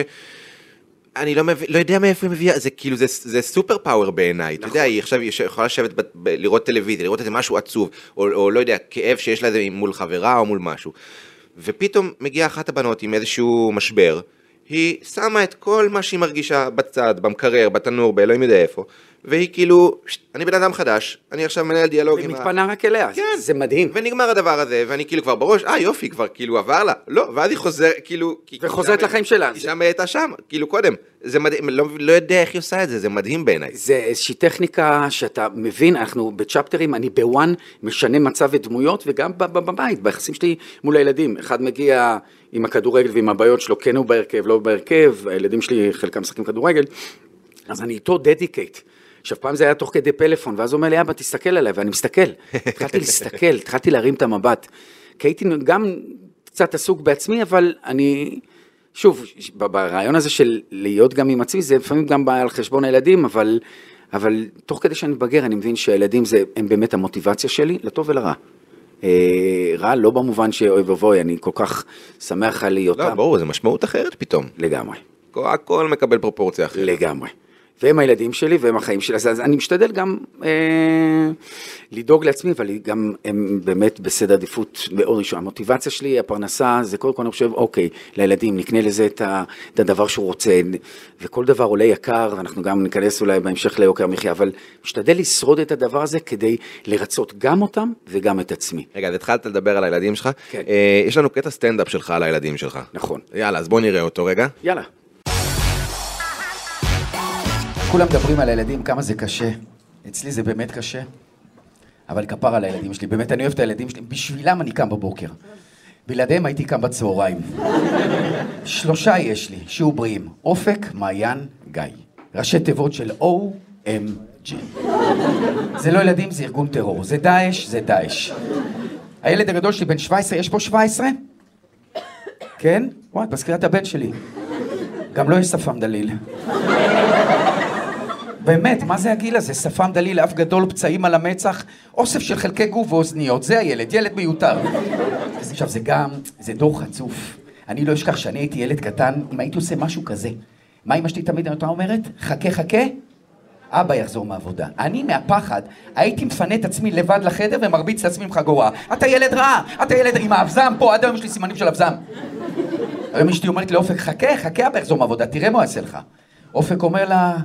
אני לא, מבין, לא יודע מאיפה היא מביאה, זה כאילו, זה, זה סופר פאוור בעיניי, אתה יודע, היא עכשיו היא יכולה לשבת, ב, ב, לראות טלוויזיה, לראות איזה משהו עצוב, או, או לא יודע, כאב שיש לה מול חברה או מול משהו. ופתאום מגיעה אחת הבנות עם איזשהו משבר, היא שמה את כל מה שהיא מרגישה בצד, במקרר, בתנור, באלוהים יודע איפה, והיא כאילו, "שט, אני בן אדם חדש, אני עכשיו מנהל דיאלוג היא עם ה... מתפנה רק אליה, כן. זה מדהים. ונגמר הדבר הזה, ואני כאילו כבר בראש, אה יופי, כבר כאילו עבר לה, לא, ואז היא חוזרת, כאילו... וחוזרת לחיים שלה. כי שם היא הייתה שם, כאילו קודם, זה מדהים, לא, לא יודע איך היא עושה את זה, זה מדהים בעיניי. זה איזושהי טכניקה שאתה מבין, אנחנו בצ'פטרים, אני בוואן משנה מצב ודמויות, וגם בבית, ביחסים שלי מול הילדים. אחד מגיע עם הכדורגל ועם הבעיות שלו, כן הוא בהרכב, לא בהרכב, הילדים שלי חלקם משחקים כדורגל, אז אני איתו דדיקייט. עכשיו, פעם זה היה תוך כדי פלאפון, ואז הוא אומר לי, אבא, תסתכל עליי, ואני מסתכל. התחלתי להסתכל, התחלתי להרים את המבט. כי הייתי גם קצת עסוק בעצמי, אבל אני... שוב, ברעיון הזה של להיות גם עם עצמי, זה לפעמים גם בא על חשבון הילדים, אבל, אבל תוך כדי שאני מתבגר, אני מבין שהילדים זה, הם באמת המוטיבציה שלי, לטוב ולרע. אה, רע לא במובן שאוי ואבוי, אני כל כך שמח על לא, היותם. ברור, זה משמעות אחרת פתאום. לגמרי. הכל מקבל פרופורציה אחרת. לגמרי. והם הילדים שלי והם החיים שלי, אז אז אני משתדל גם אה, לדאוג לעצמי, אבל גם הם באמת בסדר עדיפות מאוד ראשון. המוטיבציה שלי, הפרנסה, זה קודם כל אני חושב, אוקיי, לילדים, נקנה לזה את, ה, את הדבר שהוא רוצה, וכל דבר עולה יקר, ואנחנו גם ניכנס אולי בהמשך ליוקר המחיה, אבל משתדל לשרוד את הדבר הזה כדי לרצות גם אותם וגם את עצמי. רגע, אז התחלת לדבר על הילדים שלך. כן. אה, יש לנו קטע סטנדאפ שלך על הילדים שלך. נכון. יאללה, אז בוא נראה אותו רגע. יאללה. כולם מדברים על הילדים, כמה זה קשה. אצלי זה באמת קשה. אבל כפר על הילדים שלי, באמת, אני אוהב את הילדים שלי, בשבילם אני קם בבוקר. בלעדיהם הייתי קם בצהריים. שלושה יש לי, שיהיו בריאים. אופק, מעיין, גיא. ראשי תיבות של OMG. זה לא ילדים, זה ארגון טרור. זה דאעש, זה דאעש. הילד הגדול שלי בן 17, יש פה 17? כן? וואי, את מזכירה את הבן שלי. גם לו יש שפם דליל. באמת, מה זה הגיל הזה? שפם דליל, אף גדול, פצעים על המצח, אוסף של חלקי גוף ואוזניות, זה הילד, ילד מיותר. עכשיו, זה גם, זה דור חצוף. אני לא אשכח שאני הייתי ילד קטן, אם הייתי עושה משהו כזה, מה אמא שלי תמיד הייתה אומרת? חכה, חכה, אבא יחזור מהעבודה. אני מהפחד הייתי מפנה את עצמי לבד לחדר ומרביץ לעצמי עם חגורה. אתה ילד רע, אתה ילד עם האבזם פה, עד היום יש לי סימנים של אבזם. היום אשתי אומרת לאופק, חכה, חכה אבא יחזור מהעבודה, תראה מה הוא יעשה לך. אופק אומר לה,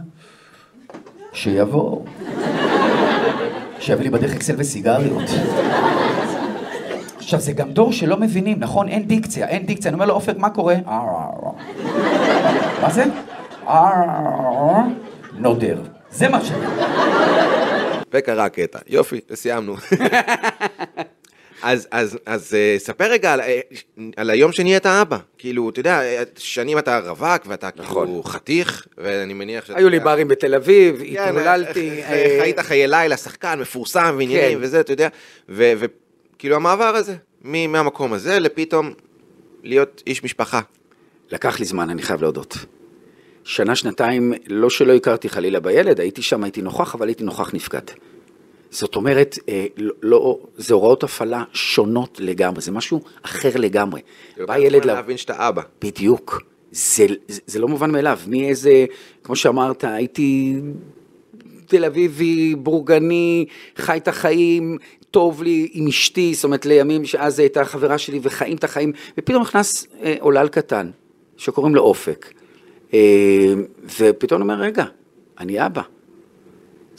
שיבוא. שיביא לי בדרך אקסל וסיגריות. עכשיו, זה גם דור שלא מבינים, נכון? אין דיקציה, אין דיקציה. אני אומר לו, אופק, מה קורה? מה זה? נודר. זה מה ש... וקרה הקטע. יופי, סיימנו. אז, אז, אז אה, ספר רגע על, אה, על היום שנהיית אבא. כאילו, אתה יודע, אה, שנים אתה רווק ואתה נכון. כאילו חתיך, ואני מניח שאתה... היו לי ברים בתל אביב, כן, התעוללתי. אה, חיית חיי לילה, שחקן מפורסם ועניינים כן. וזה, אתה יודע, וכאילו המעבר הזה, מהמקום הזה לפתאום להיות איש משפחה. לקח לי זמן, אני חייב להודות. שנה, שנתיים, לא שלא הכרתי חלילה בילד, הייתי שם, הייתי נוכח, אבל הייתי נוכח נפקד. זאת אומרת, אה, לא, לא, זה הוראות הפעלה שונות לגמרי, זה משהו אחר לגמרי. בא ילד לוקח זמן ל... להבין שאתה אבא. בדיוק. זה, זה, זה לא מובן מאליו. מאיזה, כמו שאמרת, הייתי תל אביבי, בורגני, חי את החיים, טוב לי עם אשתי, זאת אומרת לימים שאז הייתה חברה שלי וחיים את החיים, ופתאום נכנס אה, עולל קטן, שקוראים לו אופק. אה, ופתאום אומר, רגע, אני אבא.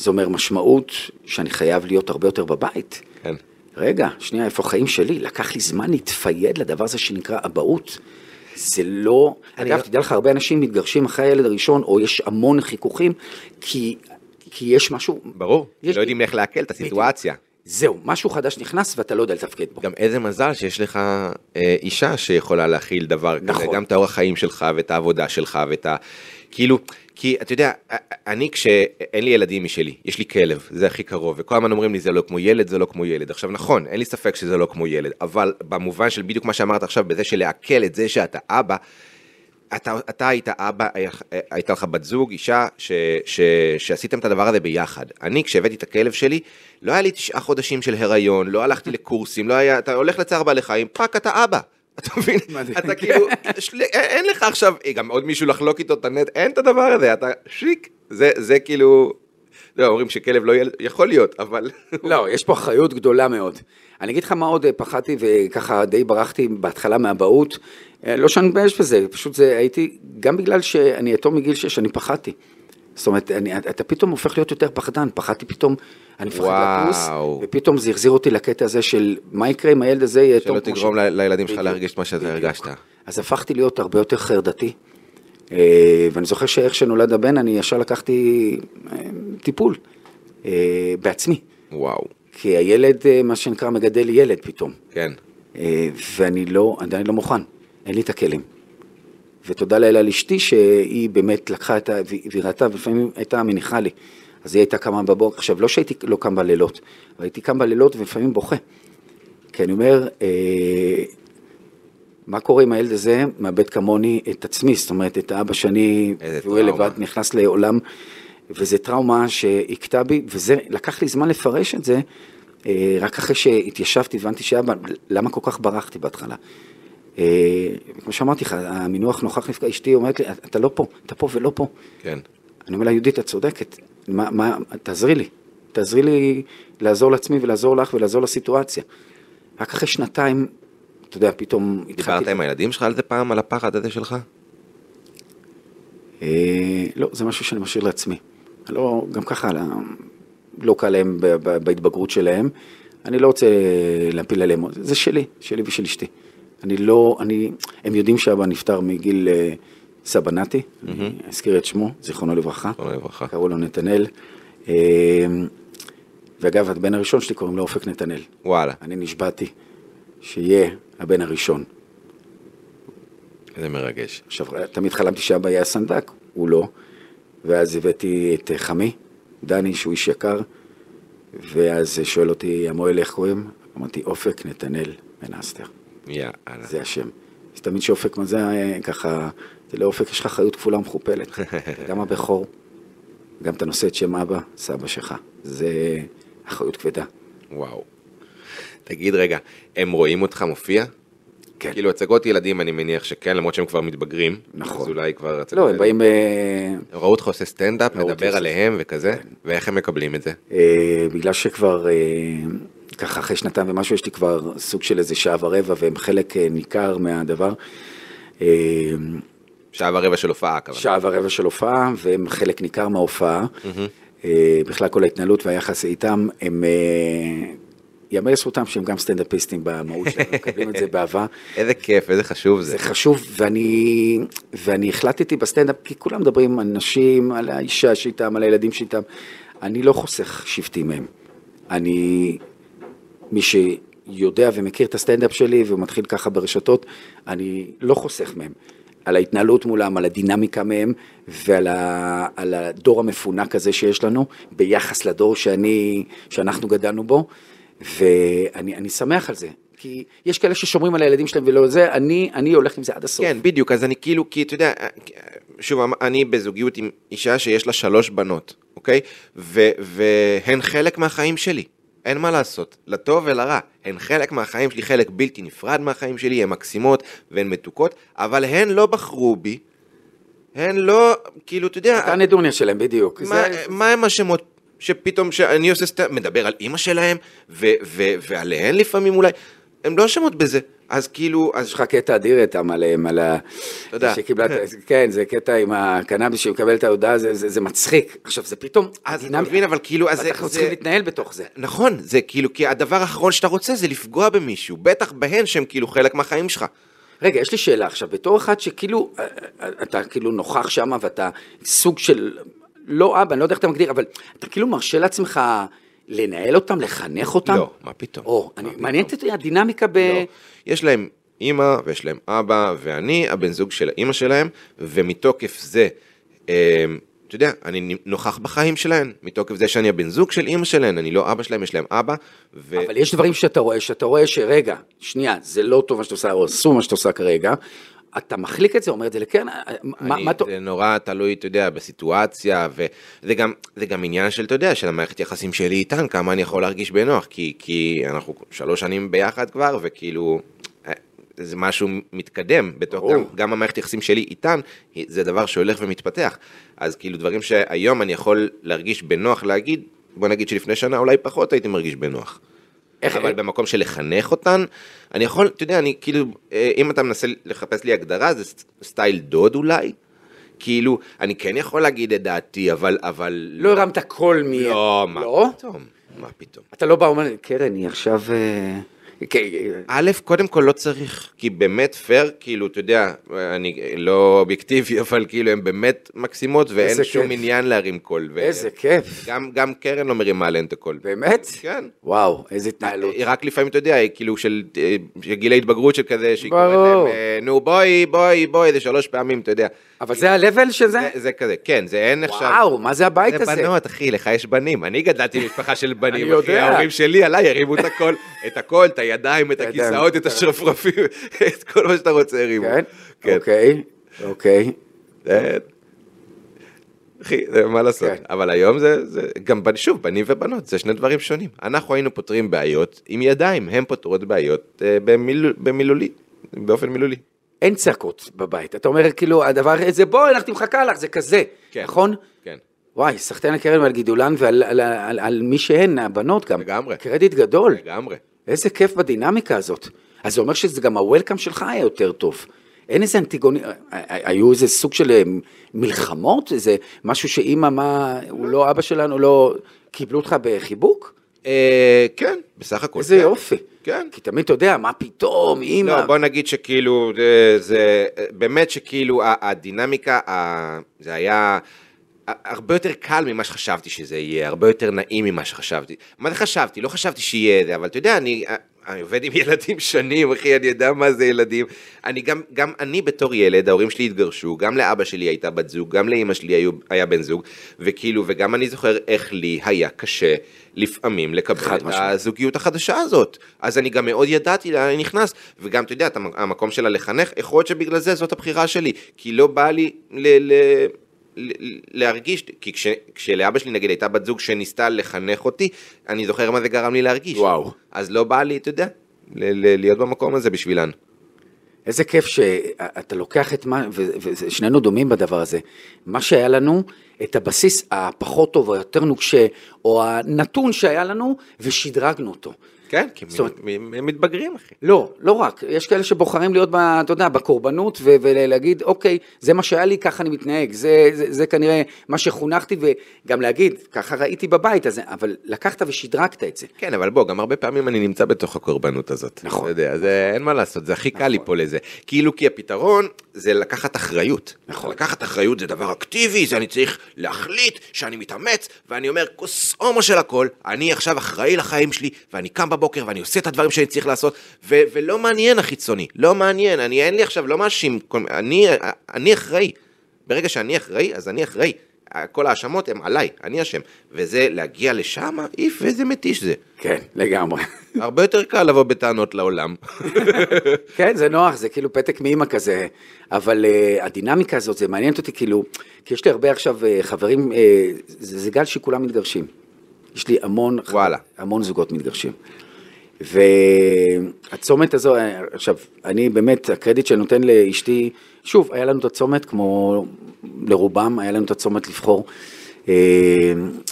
זה אומר משמעות שאני חייב להיות הרבה יותר בבית. כן. רגע, שנייה, איפה החיים שלי? לקח לי זמן להתפייד לדבר הזה שנקרא אבהות. זה לא... אני אגב, לא- תדע לך, הרבה אנשים מתגרשים אחרי הילד הראשון, או יש המון חיכוכים, כי, כי יש משהו... ברור, יש- לא יודעים איך לעכל את הסיטואציה. זהו, משהו חדש נכנס ואתה לא יודע לתפקד בו. גם איזה מזל שיש לך אה, אישה שיכולה להכיל דבר כזה, נכון. גם את האורח חיים שלך ואת העבודה שלך ואת ה... כאילו, כי אתה יודע, אני כשאין לי ילדים משלי, יש לי כלב, זה הכי קרוב, וכל הזמן אומרים לי זה לא כמו ילד, זה לא כמו ילד. עכשיו נכון, אין לי ספק שזה לא כמו ילד, אבל במובן של בדיוק מה שאמרת עכשיו, בזה של לעכל את זה שאתה אבא, אתה, אתה היית אבא, הייתה לך בת זוג, אישה, ש, ש, שעשיתם את הדבר הזה ביחד. אני, כשהבאתי את הכלב שלי, לא היה לי תשעה חודשים של הריון, לא הלכתי לקורסים, לא היה, אתה הולך לצער בעלי חיים, fuck, אתה אבא. אתה מבין? אתה כאילו, לי- אין לך עכשיו, גם עוד מישהו לחלוק איתו את הנטל, אין את הדבר הזה, אתה שיק. זה, כאילו, לא, אומרים שכלב לא יכול להיות, אבל... לא, יש פה אחריות גדולה מאוד. אני אגיד לך מה עוד אה, פחדתי וככה די ברחתי בהתחלה מהאבהות. אה, לא שאני מתבייש בזה, פשוט זה הייתי, גם בגלל שאני יתום מגיל 6, אני פחדתי. זאת אומרת, אני, אתה פתאום הופך להיות יותר פחדן, פחדתי פתאום, אני מפחד. לטוס, ופתאום זה החזיר אותי לקטע הזה של מה יקרה אם הילד הזה יהיה יתום. שלא תגרום ש- לילדים שלך להרגיש את מה שאתה. הרגשת. אז הפכתי להיות הרבה יותר חרדתי. אה, ואני זוכר שאיך שנולד הבן, אני ישר לקחתי אה, טיפול אה, בעצמי. וואו, כי הילד, מה שנקרא, מגדל ילד פתאום. כן. ואני לא, עדיין לא מוכן, אין לי את הכלים. ותודה לאל על אשתי שהיא באמת לקחה את ה... והיא ראתה, ולפעמים הייתה מניחה לי. אז היא הייתה קמה בבוקר, עכשיו לא שהייתי לא קם בלילות, אבל הייתי קם בלילות ולפעמים בוכה. כי אני אומר, אה, מה קורה אם הילד הזה מאבד כמוני את עצמי, זאת אומרת, את האבא שאני, והוא. לבד, נכנס לעולם, וזה טראומה שהכתה בי, וזה, לקח לי זמן לפרש את זה, אה, רק אחרי שהתיישבתי, הבנתי שאבא, למה כל כך ברחתי בהתחלה? אה, כמו שאמרתי לך, המינוח נוכח נפגע, אשתי אומרת לי, אתה לא פה, אתה פה ולא פה. כן. אני אומר לה, יהודית, את צודקת, מה, מה, תעזרי לי, תעזרי לי לעזור לעצמי ולעזור לך ולעזור לסיטואציה. רק אחרי שנתיים, אתה יודע, פתאום דיברת עם הילדים שלך על זה פעם, על הפחד הזה שלך? אה, לא, זה משהו שאני משאיר לעצמי. לא, גם ככה, לא, לא קל להם בהתבגרות שלהם. אני לא רוצה להפיל עליהם, זה שלי, שלי ושל אשתי. אני לא, אני, הם יודעים שאבא נפטר מגיל אה, סבא נתי, אני אזכיר את שמו, זיכרונו לברכה. זיכרונו לברכה. קראו לו נתנאל. אה, ואגב, הבן הראשון שלי קוראים לו אופק נתנאל. וואלה, אני נשבעתי שיהיה הבן הראשון. איזה מרגש. עכשיו, תמיד חלמתי שאבא יהיה הסנדק, הוא לא. ואז הבאתי את חמי, דני, שהוא איש יקר, ואז שואל אותי, המוהל איך קוראים? אמרתי, אופק נתנאל בן אסתר, יאללה. זה השם. אז תמיד שאופק, מה זה אה, ככה, זה לאופק יש לך אחריות כפולה ומכופלת. גם הבכור, גם אתה נושא את שם אבא, סבא שלך. זה אחריות כבדה. וואו. תגיד רגע, הם רואים אותך מופיע? כן. כאילו הצגות ילדים אני מניח שכן, למרות שהם כבר מתבגרים. נכון. אז אולי כבר... לא, הם באים... אה, הם ראו אותך עושה סטנדאפ, מדבר עליהם וכזה, ואיך הם מקבלים את זה? אה, בגלל שכבר, אה, ככה אחרי שנתיים ומשהו, יש לי כבר סוג של איזה שעה ורבע, והם חלק אה, ניכר מהדבר. אה, שעה ורבע של הופעה, כמובן. שעה ורבע של הופעה, והם חלק ניכר מההופעה. אה, בכלל כל ההתנהלות והיחס איתם, הם... אה, יאמר לזכותם שהם גם סטנדאפיסטים במהות שלהם, הם מקבלים את זה באהבה. איזה כיף, איזה חשוב זה. זה חשוב, ואני, ואני החלטתי בסטנדאפ, כי כולם מדברים על נשים, על האישה שאיתם, על הילדים שאיתם. אני לא חוסך שבטי מהם. אני, מי שיודע ומכיר את הסטנדאפ שלי ומתחיל ככה ברשתות, אני לא חוסך מהם. על ההתנהלות מולם, על הדינמיקה מהם ועל ה, על הדור המפונק הזה שיש לנו, ביחס לדור שאני, שאנחנו גדלנו בו, ואני אני שמח על זה. כי יש כאלה ששומרים על הילדים שלהם ולא זה, אני, אני הולך עם זה עד הסוף. כן, בדיוק, אז אני כאילו, כי אתה יודע, שוב, אני בזוגיות עם אישה שיש לה שלוש בנות, אוקיי? והן חלק מהחיים שלי, אין מה לעשות, לטוב ולרע. הן חלק מהחיים שלי, חלק בלתי נפרד מהחיים שלי, הן מקסימות והן מתוקות, אבל הן לא בחרו בי, הן לא, כאילו, אתה יודע, אתה הנדוניה שלהם, בדיוק. מה, זה- מה הם השמות שפתאום שאני עושה סטנדאפ, מדבר על אימא שלהם, ו- ו- ועליהן לפעמים אולי, הם לא אשמות בזה, אז כאילו, אז יש לך קטע אדיר איתם עליהם, על ה... תודה. שקיבלה, את- כן, זה קטע עם הקנאביס שמקבל את ההודעה, זה, זה, זה מצחיק. עכשיו, זה פתאום... אז אתה הדינמיקה. מבין, אבל כאילו, אז אנחנו זה- צריכים להתנהל בתוך זה. נכון, זה כאילו, כי הדבר האחרון שאתה רוצה זה לפגוע במישהו, בטח בהן שהם כאילו חלק מהחיים שלך. רגע, יש לי שאלה עכשיו, בתור אחד שכאילו, אה, אה, אתה כאילו נוכח שם ואתה סוג של, לא אבא, אני לא יודע איך אתה מגדיר, אבל אתה כאילו מרשה לעצמך לנהל אותם, לחנך אותם? לא, מה פתאום. או, אני, מעניינת אותי הדינמיקה ב... לא. יש להם אימא ויש להם אבא ואני הבן זוג של האימא שלהם, ומתוקף זה, אה, אתה יודע, אני נוכח בחיים שלהן, מתוקף זה שאני הבן זוג של אימא שלהן, אני לא אבא שלהם, יש להם אבא, ו... אבל יש דברים שאתה רואה, שאתה רואה שרגע, שנייה, זה לא טוב מה שאתה עושה, או אסור מה שאתה עושה כרגע, אתה מחליק את זה, אומר את זה לקרן, מה, אני, מה. זה נורא תלוי, אתה יודע, בסיטואציה, וזה גם, זה גם עניין של, אתה יודע, של המערכת יחסים שלי איתן, כמה אני יכול להרגיש בנוח, כי, כי אנחנו שלוש שנים ביחד כבר, וכאילו, אה, זה משהו מתקדם, בתוך. גם, גם המערכת יחסים שלי איתן, זה דבר שהולך ומתפתח. אז כאילו דברים שהיום אני יכול להרגיש בנוח להגיד, בוא נגיד שלפני שנה אולי פחות הייתי מרגיש בנוח. איך- אבל במקום של לחנך אותן, אני יכול, אתה יודע, אני כאילו, אה, אם אתה מנסה לחפש לי הגדרה, זה סטייל דוד אולי. כאילו, אני כן יכול להגיד את דעתי, אבל, אבל... לא הרמת קול מ... לא, מה לא? פתאום, מה פתאום. אתה לא בא ואומר, קרן, היא עכשיו... כן, א', קודם כל לא צריך, כי באמת פייר, כאילו, אתה יודע, אני לא אובייקטיבי, אבל כאילו, הן באמת מקסימות, ואין שום כיף. עניין להרים קול. ו- איזה כיף. גם, גם קרן לא מרימה עליהן את הקול. באמת? כן. וואו, איזה התנהלות. רק לפעמים, אתה יודע, כאילו של אה, של גיל ההתבגרות של כזה, שהיא קוראת. להם, אה, נו בואי, בואי, בואי, זה שלוש פעמים, אתה יודע. אבל זה ה-level של זה? זה, זה כזה, כן, זה אין עכשיו... וואו, מה זה הבית זה הזה? בנות, אחי, לך יש בנים. אני גדלתי במשפחה של בנים, אני אחי, יודע. ההורים שלי עליי הרימו את הכל, את הכל, את הידיים, את. הכיסאות, את השרפרפים, את כל מה שאתה רוצה הרימו. כן? כן. אוקיי, אוקיי. זה- אחי, זה מה לעשות. כן. אבל היום זה, זה גם, שוב, בנים ובנות, זה שני דברים שונים. אנחנו היינו פותרים בעיות עם ידיים, הם פותרות בעיות אה, במיל- במילולי, באופן מילולי. אין צעקות בבית. אתה אומר, כאילו, הדבר הזה, בואי, אנחנו מחכה לך, זה כזה. כן. נכון? כן. וואי, סחטיין הקרן ועל גידולן ועל על, על, על, על מי שהן, הבנות גם. לגמרי. קרדיט גדול. לגמרי. איזה כיף בדינמיקה הזאת. אז זה אומר שזה גם הוולקאם שלך היה יותר טוב. אין איזה אנטיגוני, היו איזה סוג של אה, מלחמות? איזה משהו שאימא, מה, הוא לא אבא שלנו, לא... קיבלו אותך בחיבוק? אה, כן, בסך הכל. איזה כן. יופי. כן. כי תמיד אתה יודע, מה פתאום, אימא... לא, בוא נגיד שכאילו, זה, זה באמת שכאילו הדינמיקה, זה היה הרבה יותר קל ממה שחשבתי שזה יהיה, הרבה יותר נעים ממה שחשבתי. מה זה חשבתי? לא חשבתי שיהיה זה, אבל אתה יודע, אני... אני עובד עם ילדים שנים, אחי, אני יודע מה זה ילדים. אני גם, גם אני בתור ילד, ההורים שלי התגרשו, גם לאבא שלי הייתה בת זוג, גם לאימא שלי היו, היה בן זוג, וכאילו, וגם אני זוכר איך לי היה קשה לפעמים לקבל את משמעית. הזוגיות החדשה הזאת. אז אני גם מאוד ידעתי לאן אני נכנס, וגם, אתה יודע, את המ- המקום שלה לחנך, יכול להיות שבגלל זה זאת הבחירה שלי, כי לא בא לי ל... ל... להרגיש, כי כש, כשלאבא שלי נגיד הייתה בת זוג שניסתה לחנך אותי, אני זוכר מה זה גרם לי להרגיש. וואו. אז לא בא לי, אתה יודע, ל- ל- להיות במקום הזה בשבילן. איזה כיף שאתה לוקח את מה, ושנינו דומים בדבר הזה, מה שהיה לנו, את הבסיס הפחות טוב או היותר נוקשה, או הנתון שהיה לנו, ושדרגנו אותו. כן, כי אומרת- מ- הם מתבגרים, אחי. לא, לא רק, יש כאלה שבוחרים להיות, ב, אתה יודע, בקורבנות ו- ולהגיד, אוקיי, זה מה שהיה לי, ככה אני מתנהג, זה, זה, זה כנראה מה שחונכתי, וגם להגיד, ככה ראיתי בבית הזה, אבל לקחת ושדרגת את זה. כן, אבל בוא, גם הרבה פעמים אני נמצא בתוך הקורבנות הזאת. נכון. אתה יודע, זה אין מה לעשות, זה הכי קל ליפול לזה. כאילו, כי הפתרון זה לקחת אחריות. נכון. לקחת אחריות זה דבר אקטיבי, זה אני צריך להחליט שאני מתאמץ, ואני אומר, כוס הומו של הכל, אני עכשיו אחראי לחיים שלי, ואני קם בבוקר ואני עושה את הדברים שאני צריך לעשות, ו- ולא מעניין החיצוני, לא מעניין, אני אין לי עכשיו, לא מאשים, אני, אני אחראי. ברגע שאני אחראי, אז אני אחראי. כל ההאשמות הן עליי, אני אשם. וזה להגיע לשם, איף, איזה מתיש זה. כן, לגמרי. הרבה יותר קל לבוא בטענות לעולם. כן, זה נוח, זה כאילו פתק מאימא כזה, אבל uh, הדינמיקה הזאת, זה מעניינת אותי, כאילו, כי יש לי הרבה עכשיו uh, חברים, uh, זה, זה גל שכולם מתגרשים. יש לי המון, וואלה. המון זוגות מתגרשים. והצומת הזו, עכשיו, אני באמת, הקרדיט שאני נותן לאשתי, שוב, היה לנו את הצומת, כמו לרובם, היה לנו את הצומת לבחור. אה,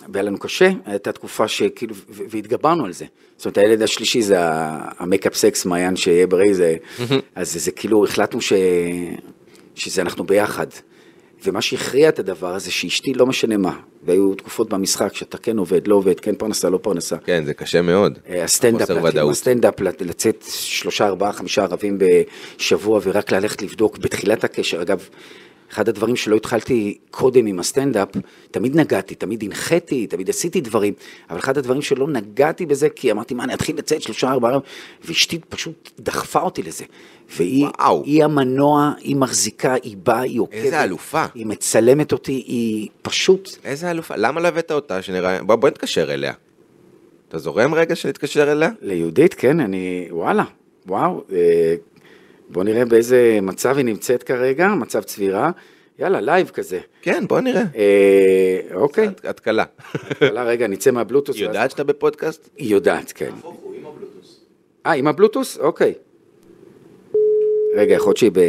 והיה לנו קשה, הייתה תקופה שכאילו, והתגברנו על זה. זאת אומרת, הילד השלישי זה ה- ה makeup sex מעיין שיהיה בריא, זה, אז זה, זה כאילו, החלטנו ש, שזה אנחנו ביחד. ומה שהכריע את הדבר הזה, שאשתי לא משנה מה, והיו תקופות במשחק שאתה כן עובד, לא עובד, כן פרנסה, לא פרנסה. כן, זה קשה מאוד. אה, הסטנדאפ. הסטנדאפ, לצאת שלושה, ארבעה, חמישה ערבים בשבוע ורק ללכת לבדוק בתחילת הקשר. אגב, אחד הדברים שלא התחלתי קודם עם הסטנדאפ, תמיד נגעתי, תמיד הנחיתי, תמיד עשיתי דברים, אבל אחד הדברים שלא נגעתי בזה, כי אמרתי, מה, אני אתחיל לצאת שלושה, ארבעה ואשתי פשוט דחפה אותי לזה. והיא. היא המנוע, היא מחזיקה, היא באה, היא עוקבת. איזה אלופה. היא מצלמת אותי, היא פשוט... איזה אלופה, למה לא הבאת אותה שנראה... בוא, בוא נתקשר אליה. אתה זורם רגע שנתקשר אליה? ליהודית, כן, אני, וואלה, וואו, אה, בוא נראה באיזה מצב היא נמצאת כרגע, מצב צבירה, יאללה, live כזה. כן, בוא נראה. אה, אוקיי, את- את קלה. יאללה, רגע, נצא מהבלוטוס. היא יודעת שאתה בפודקאסט? היא יודעת, כן. אה, עם הבלוטוס? אוקיי. רגע, יכול להיות שהיא ב...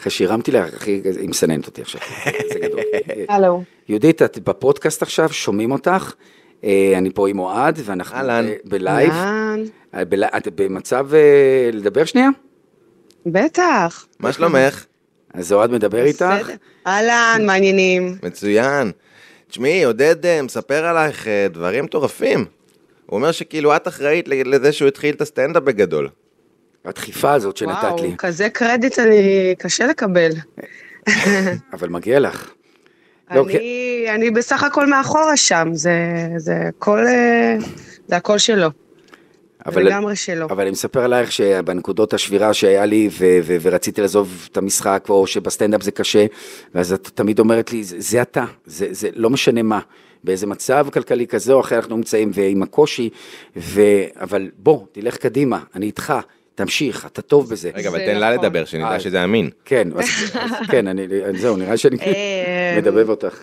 אחרי שהרמתי לה, אחי, היא מסננת אותי עכשיו. זה גדול. הלו. יהודית, את בפודקאסט עכשיו, שומעים אותך. אה, אני פה עם אוהד, ואנחנו אהלן. ב live. אהלן. אה, את במצב אה, לדבר שנייה? בטח. מה שלומך? אז אוהד מדבר איתך. אהלן, מעניינים. מצוין. תשמעי, עודד מספר עלייך דברים מטורפים. הוא אומר שכאילו את אחראית לזה שהוא התחיל את הסטנדאפ בגדול. הדחיפה הזאת שנתת לי. וואו, כזה קרדיט אני... קשה לקבל. אבל מגיע לך. לא, כן. אני, אני בסך הכל מאחורה שם, זה, זה הכל, אה, זה הכל שלו. אבל- לגמרי שלו. אבל אני מספר עלייך שבנקודות השבירה שהיה לי ו- ו- ורציתי לעזוב את המשחק, או שבסטנדאפ זה קשה, ואז את תמיד אומרת לי, זה, זה אתה, זה, זה לא משנה מה, באיזה מצב כלכלי כזה או אחר אנחנו נמצאים, ועם הקושי, ו... אבל בוא, תלך קדימה, אני איתך, תמשיך, אתה טוב בזה. רגע, אבל תן לה נכון. לדבר, שנדע. שזה אמין. כן, כן, אני, זהו, נראה שאני אה, מדבב אותך.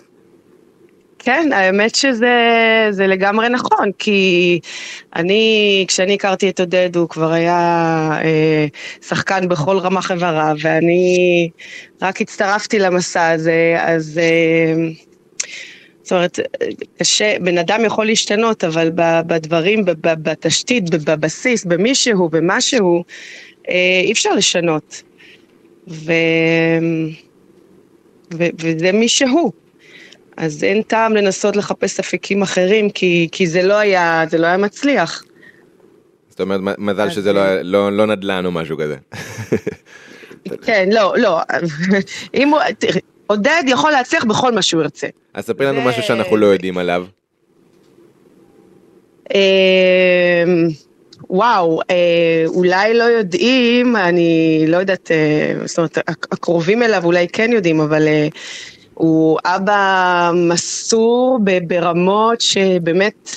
כן, האמת שזה זה לגמרי נכון, כי אני, כשאני הכרתי את עודד, הוא כבר היה אה, שחקן בכל רמ"ח איבריו, ואני רק הצטרפתי למסע הזה, אז... אה, זאת אומרת, קשה, בן אדם יכול להשתנות, אבל בדברים, בתשתית, בבסיס, במישהו, במשהו, אה, אי אפשר לשנות. ו... ו... וזה מי שהוא. אז אין טעם לנסות לחפש אפיקים אחרים, כי, כי זה לא היה, זה לא היה מצליח. זאת אומרת, מזל אז, שזה לא- לא לא נדל"ן או משהו כזה. כן, לא, לא. אם הוא, עודד יכול להצליח בכל מה שהוא ירצה. אז ספרי לנו משהו שאנחנו לא יודעים עליו. אמ, וואו, אה, אולי לא יודעים, אני לא יודעת, אה, זאת אומרת, הק- הקרובים אליו אולי כן יודעים, אבל אה, הוא אבא מסור ברמות שבאמת,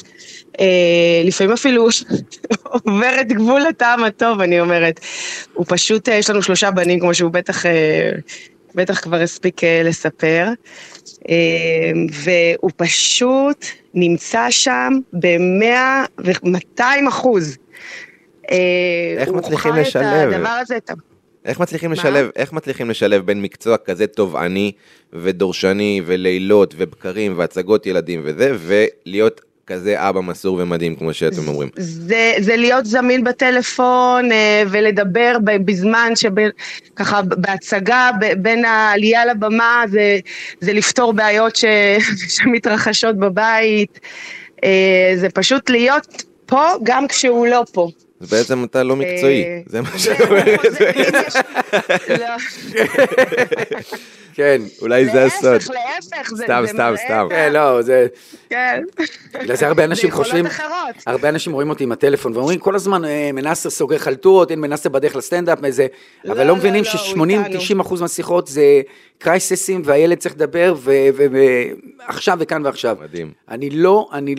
אה, לפעמים אפילו עובר את גבול הטעם הטוב, אני אומרת. הוא פשוט, אה, יש לנו שלושה בנים, כמו שהוא בטח... אה, בטח כבר הספיק אה, לספר, אה, והוא פשוט נמצא שם במאה ומאתיים אחוז. אה, איך מצליחים לשלב? הזה, איך מצליחים מה? לשלב, איך מצליחים לשלב בין מקצוע כזה תובעני ודורשני ולילות ובקרים והצגות ילדים וזה, ולהיות כזה אבא מסור ומדהים כמו שאתם אומרים. זה, זה להיות זמין בטלפון אה, ולדבר בזמן שככה בהצגה בין העלייה לבמה זה, זה לפתור בעיות ש, שמתרחשות בבית. אה, זה פשוט להיות פה גם כשהוא לא פה. אז בעצם אתה לא מקצועי, אה, זה מה זה- שאת אומרת. זה-. כן, אולי זה הסוד. להפך, להפך, זה סתם, זה סתם, סתם. כן, לא, זה... כן. בגלל זה הרבה אנשים ביכולות חושבים, אחרות. הרבה אנשים רואים אותי עם הטלפון ואומרים כל הזמן אה, מנסר סוגר חלטורות, אין מנסר בדרך לסטנדאפ, איזה, לא, אבל לא לא, מבינים לא, הוא ש-80-90 איתנו. אחוז מהשיחות זה קרייססים והילד צריך לדבר ועכשיו וכאן ועכשיו. מדהים. אני לא, אני,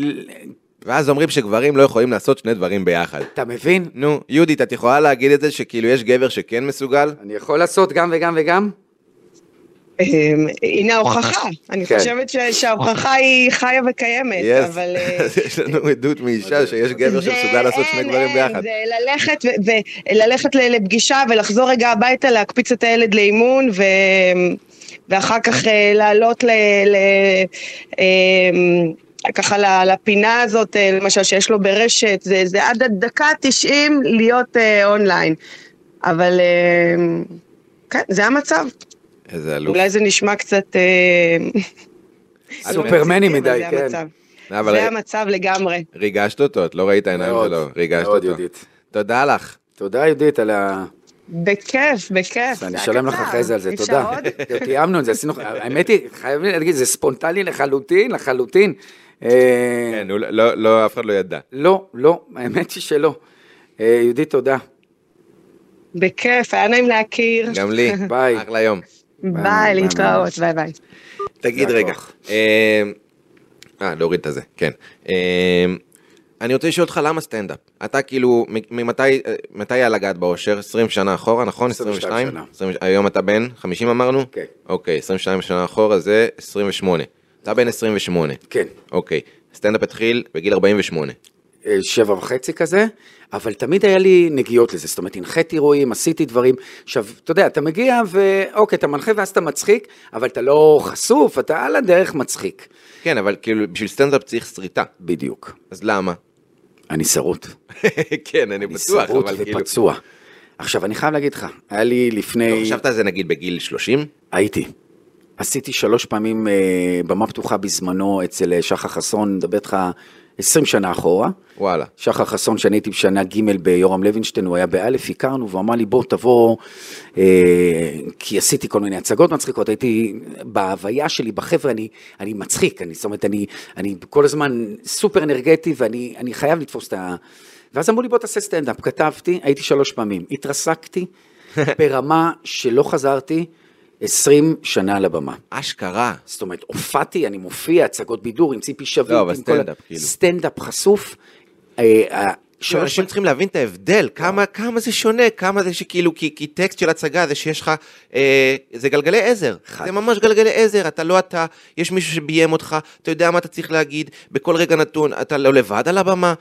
ואז אומרים שגברים לא יכולים לעשות שני דברים ביחד. אתה מבין? נו, יהודית, את יכולה להגיד את זה שכאילו יש גבר שכן מסוגל? אני יכול לעשות גם וגם וגם? אמ, הנה ההוכחה, אני כן. חושבת ש- שההוכחה היא חיה וקיימת. אבל... אה, יש לנו עדות מאישה שיש גבר שמסוגל לעשות שני אין, ביחד. זה ללכת, לפגישה ולחזור רגע הביתה, להקפיץ את הילד לאימון, ו... ואחר כך אה, לעלות ל... ככה לפינה הזאת, אה, למשל, שיש לו ברשת, זה, זה עד הדקה 90 להיות אה, אונליין. אבל אה, כן, זה המצב. איזה אלוף. אולי זה נשמע קצת... אה, סופרמני מדי, זה כן. המצב. אבל זה המצב לגמרי. ריגשת אותו, את לא ראית העיניים מאוד, שלו, ריגשת מאוד, אותו. יהודית. תודה לך. תודה יהודית על ה... בכיף, בכיף. אני אשלם לך. אחרי זה על זה, אפשר תודה. עוד? תיאמנו את זה, עשינו, האמת היא, חייבים להגיד, זה ספונטני לחלוטין, לחלוטין. אה, כן, לא- לא, לא, אף אחד לא ידע. לא, לא, האמת היא שלא. אה, יהודית, תודה. בכיף, היה נעים להכיר. גם לי. ביי. אחלה יום. ביי, להתראות, ביי ביי. תגיד רגע. אה, אה, להוריד את הזה, כן. אני רוצה לשאול אותך למה סטנדאפ? אתה כאילו, ממתי מתי היה לגעת באושר? 20 שנה אחורה, נכון? 22 שנה. 20 היום אתה בן 50 אמרנו? כן. אוקיי, 22 שנה אחורה זה 28. אתה בן 28. כן. אוקיי. סטנדאפ התחיל בגיל 48. אה, שבע וחצי כזה, אבל תמיד היה לי נגיעות לזה, זאת אומרת, הנחיתי אירועים, עשיתי דברים. עכשיו, אתה יודע, אתה מגיע ואוקיי, אתה מנחה ואז אתה מצחיק, אבל אתה לא חשוף, אתה על הדרך מצחיק. כן, אבל כאילו, בשביל סטנדאפ צריך שריטה. בדיוק. אז למה? אני שרוט. כן, אני אני בטוח, שרוט אבל כאילו... ופצוע. עכשיו, אני חייב להגיד לך, היה לי לא לפני... חשבת על זה נגיד בגיל 30? הייתי. עשיתי שלוש פעמים אה, במה פתוחה בזמנו אצל אה, שחר חסון, מדבר איתך 20 שנה אחורה. וואלה. שחר חסון, שאני הייתי בשנה ג' ביורם לוינשטיין, הוא היה באלף, הכרנו, והוא אמר לי, בוא תבוא, אה, כי עשיתי כל מיני הצגות מצחיקות, הייתי, בהוויה שלי, בחבר'ה, אני, אני מצחיק, אני, זאת אומרת, אני, אני כל הזמן סופר אנרגטי, ואני אני חייב לתפוס את ה... ואז אמרו לי, בוא תעשה סטנדאפ, כתבתי, הייתי שלוש פעמים, התרסקתי ברמה שלא חזרתי 20 שנה על הבמה. אשכרה. זאת אומרת, הופעתי, אני מופיע, הצגות בידור עם ציפי שביט. לא, אבל כל סטנדאפ, ה- כאילו. סטנדאפ חשוף. אה, אה, כאילו, אנשים צריכים להבין את ההבדל, כמה, כמה זה שונה, כמה זה שכאילו, כי, כי טקסט של הצגה זה שיש לך, אה, זה גלגלי עזר, חד זה ממש גלגלי עזר, אתה לא אתה, יש מישהו שביים אותך, אתה יודע מה אתה צריך להגיד, בכל רגע נתון, אתה לא לבד על הבמה,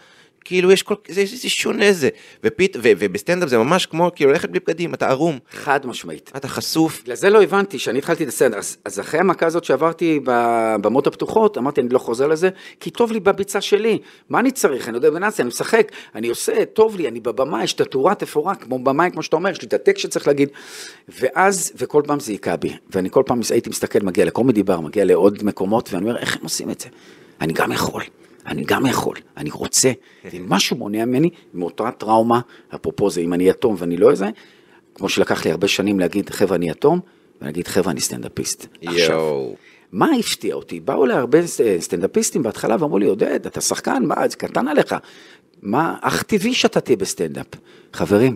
כאילו יש כל, זה, זה שונה זה, ופית, ו, ובסטנדאפ זה ממש כמו, כאילו ללכת בלי בגדים, אתה ערום, חד משמעית. אתה חשוף, בגלל זה לא הבנתי, כשאני התחלתי את הסטנדאפ, אז, אז אחרי המכה הזאת שעברתי בבמות הפתוחות, אמרתי, אני לא חוזר לזה, כי טוב לי בביצה שלי, מה אני צריך? אני יודע בנאצי, אני משחק, אני עושה, טוב לי, אני בבמה, יש את התאורה, תפאורה, כמו במאי, כמו שאתה אומר, יש לי את הטקסט שצריך להגיד, ואז, וכל פעם זה היכה בי, ואני כל פעם הייתי מסתכל, מגיע לקומדי בר, מגיע לעוד מקומות, ואני אומר, איך הם עושים את זה? אני גם יכול. אני גם יכול, אני רוצה, ואם משהו מונע ממני, מאותה טראומה, אפרופו זה, אם אני יתום ואני לא איזה, כמו שלקח לי הרבה שנים להגיד, חבר'ה, אני יתום, ולהגיד, חבר'ה, אני סטנדאפיסט. עכשיו, יואו. מה הפתיע אותי? באו אליי הרבה ס- סטנדאפיסטים בהתחלה ואמרו לי, עודד, אתה שחקן, מה, זה קטן עליך. מה, אך טבעי שאתה תהיה בסטנדאפ. חברים,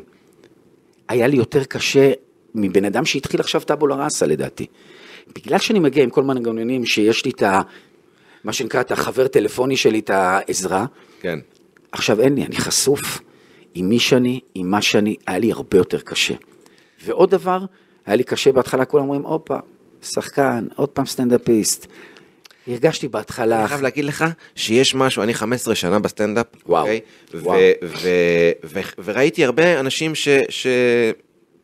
היה לי יותר קשה מבן אדם שהתחיל עכשיו טאבולה ראסה לדעתי. בגלל שאני מגיע עם כל מנגנונים שיש לי את ה... מה שנקרא, את החבר טלפוני שלי, את העזרה, כן. עכשיו אין לי, אני חשוף עם מי שאני, עם מה שאני, היה לי הרבה יותר קשה. ועוד דבר, היה לי קשה בהתחלה, כולם אומרים, הופה, שחקן, עוד פעם סטנדאפיסט. הרגשתי בהתחלה, אני חייב להגיד לך שיש משהו, אני 15 שנה בסטנדאפ, וואו, אוקיי? וואו. וראיתי הרבה אנשים ש-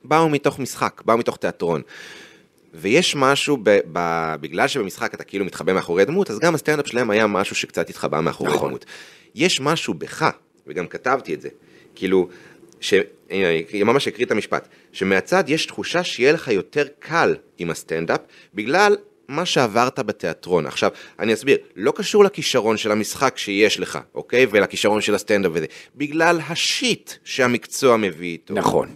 שבאו מתוך משחק, באו מתוך תיאטרון. ויש משהו, ב- ב- בגלל שבמשחק אתה כאילו מתחבא מאחורי דמות, אז גם הסטנדאפ שלהם היה משהו שקצת התחבא מאחורי נכון. דמות. יש משהו בך, וגם כתבתי את זה, כאילו, ש... הנה, אני ממש אקריא את המשפט, שמהצד יש תחושה שיהיה לך יותר קל עם הסטנדאפ, בגלל מה שעברת בתיאטרון. עכשיו, אני אסביר, לא קשור לכישרון של המשחק שיש לך, אוקיי? ולכישרון של הסטנדאפ וזה, בגלל השיט שהמקצוע מביא איתו. נכון.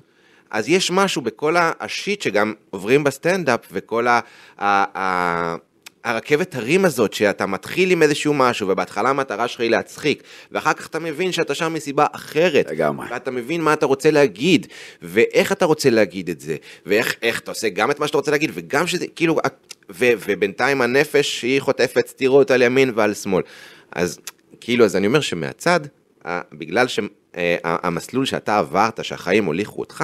אז יש משהו בכל השיט שגם עוברים בסטנדאפ, וכל ה... ה, ה הרכבת הרים הזאת, שאתה מתחיל עם איזשהו משהו, ובהתחלה המטרה שלך היא להצחיק, ואחר כך אתה מבין שאתה שם מסיבה אחרת. לגמרי. ואתה מבין מה אתה רוצה להגיד, ואיך אתה רוצה להגיד את זה, ואיך איך אתה עושה גם את מה שאתה רוצה להגיד, וגם שזה, כאילו, ו, ובינתיים הנפש היא חוטפת סטירות על ימין ועל שמאל. אז כאילו, אז אני אומר שמהצד, בגלל שהמסלול שאתה עברת, שהחיים הוליכו אותך,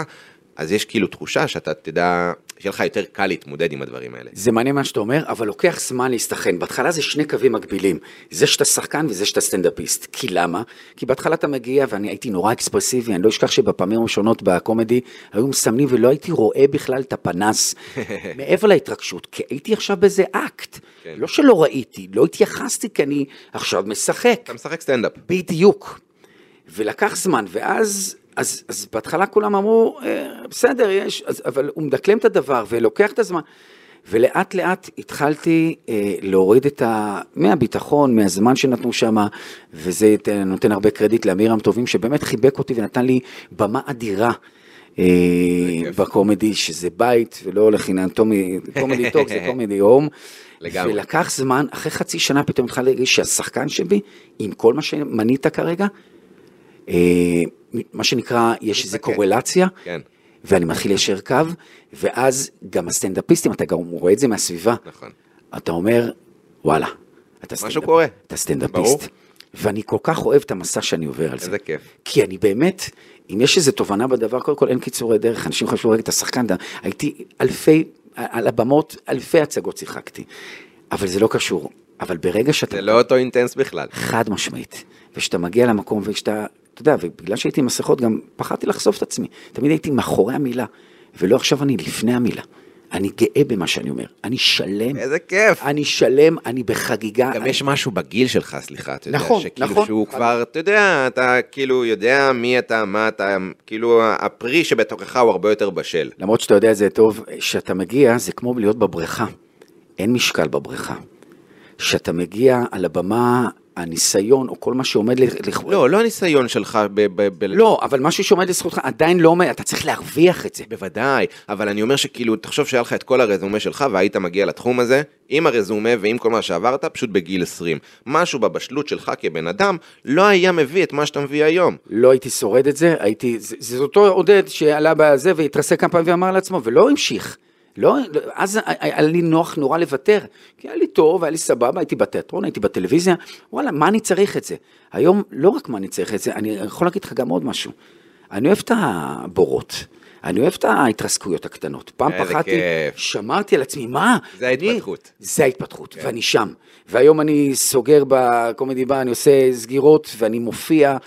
אז יש כאילו תחושה שאתה תדע, שיהיה לך יותר קל להתמודד עם הדברים האלה. זה מעניין מה שאתה אומר, אבל לוקח זמן להסתנכרן. בהתחלה זה שני קווים מקבילים, זה שאתה שחקן וזה שאתה סטנדאפיסט. כי למה? כי בהתחלה אתה מגיע, ואני הייתי נורא אקספרסיבי, אני לא אשכח שבפעמים הראשונות בקומדי, היו מסמנים ולא הייתי רואה בכלל את הפנס מעבר להתרגשות, כי הייתי עכשיו באיזה אקט. כן. לא שלא ראיתי, לא התייחסתי כי אני עכשיו משחק. אתה משחק סטנדאפ. בדיוק. ולקח זמן, ואז, אז, אז בהתחלה כולם אמרו, אה, בסדר, יש, אז, אבל הוא מדקלם את הדבר ולוקח את הזמן. ולאט לאט התחלתי אה, להוריד את ה... מהביטחון, מהזמן שנתנו שם, וזה נותן הרבה קרדיט לאמירם טובים, שבאמת חיבק אותי ונתן לי במה אדירה. אה. בקומדי, שזה בית, ולא לחינם, קומדי טוק זה קומדי הום. לגמרי. ולקח זמן, אחרי חצי שנה פתאום התחלתי להרגיש שהשחקן שבי, עם כל מה שמנית כרגע, מה שנקרא, יש איזו. קורלציה, כן. ואני מתחיל ליישר קו, ואז גם הסטנדאפיסטים, אתה גם רואה את זה מהסביבה. נכון. אתה אומר, וואלה, אתה קורה. סטנדאפיסט. ברור. ואני כל כך אוהב את המסע שאני עובר על זה. איזה כיף. כי אני באמת, אם יש איזו תובנה בדבר, קודם כל אין קיצורי דרך, אנשים חשבו, רגע, אתה שחקן, אתה- הייתי אלפי, על הבמות, אלפי הצגות שיחקתי, אבל זה לא קשור. אבל ברגע שאתה... זה לא אותו אינטנס בכלל. חד משמעית. וכשאתה מגיע למקום וכשאתה, אתה יודע, ובגלל שהייתי עם מסכות גם פחדתי לחשוף את עצמי. תמיד הייתי מאחורי המילה, ולא עכשיו אני לפני המילה. אני גאה במה שאני אומר, אני שלם. איזה כיף. אני שלם, אני בחגיגה. גם אני... יש משהו בגיל שלך, סליחה, אתה יודע, נכון, שכאילו נכון. שהוא כבר, אתה יודע, אתה כאילו יודע מי אתה, מה אתה, כאילו הפרי שבתוכך הוא הרבה יותר בשל. למרות שאתה יודע את זה טוב, כשאתה מגיע, זה כמו להיות בבריכה. אין משקל בבריכה. כשאתה מגיע על הבמה, הניסיון, או כל מה שעומד לכבוד... לא, לא הניסיון שלך ב... ב, ב לא, אבל משהו שעומד לזכותך עדיין לא עומד, אתה צריך להרוויח את זה. בוודאי, אבל אני אומר שכאילו, תחשוב שהיה לך את כל הרזומה שלך והיית מגיע לתחום הזה, עם הרזומה ועם כל מה שעברת, פשוט בגיל 20. משהו בבשלות שלך כבן אדם לא היה מביא את מה שאתה מביא היום. לא הייתי שורד את זה, הייתי, זה, זה אותו עודד שעלה בזה והתרסק כמה פעמים ואמר לעצמו, ולא המשיך. לא, אז היה לי נוח נורא לוותר, כי היה לי טוב, היה לי סבבה, הייתי בתיאטרון, הייתי בטלוויזיה, וואלה, מה אני צריך את זה? היום, לא רק מה אני צריך את זה, אני יכול להגיד לך גם עוד משהו. אני אוהב את הבורות. אני אוהב את ההתרסקויות הקטנות. פעם פחדתי. שמרתי על עצמי, מה? זה ההתפתחות. זה ההתפתחות, כן. ואני שם. והיום אני סוגר בקומדי בר, אני עושה סגירות, ואני מופיע,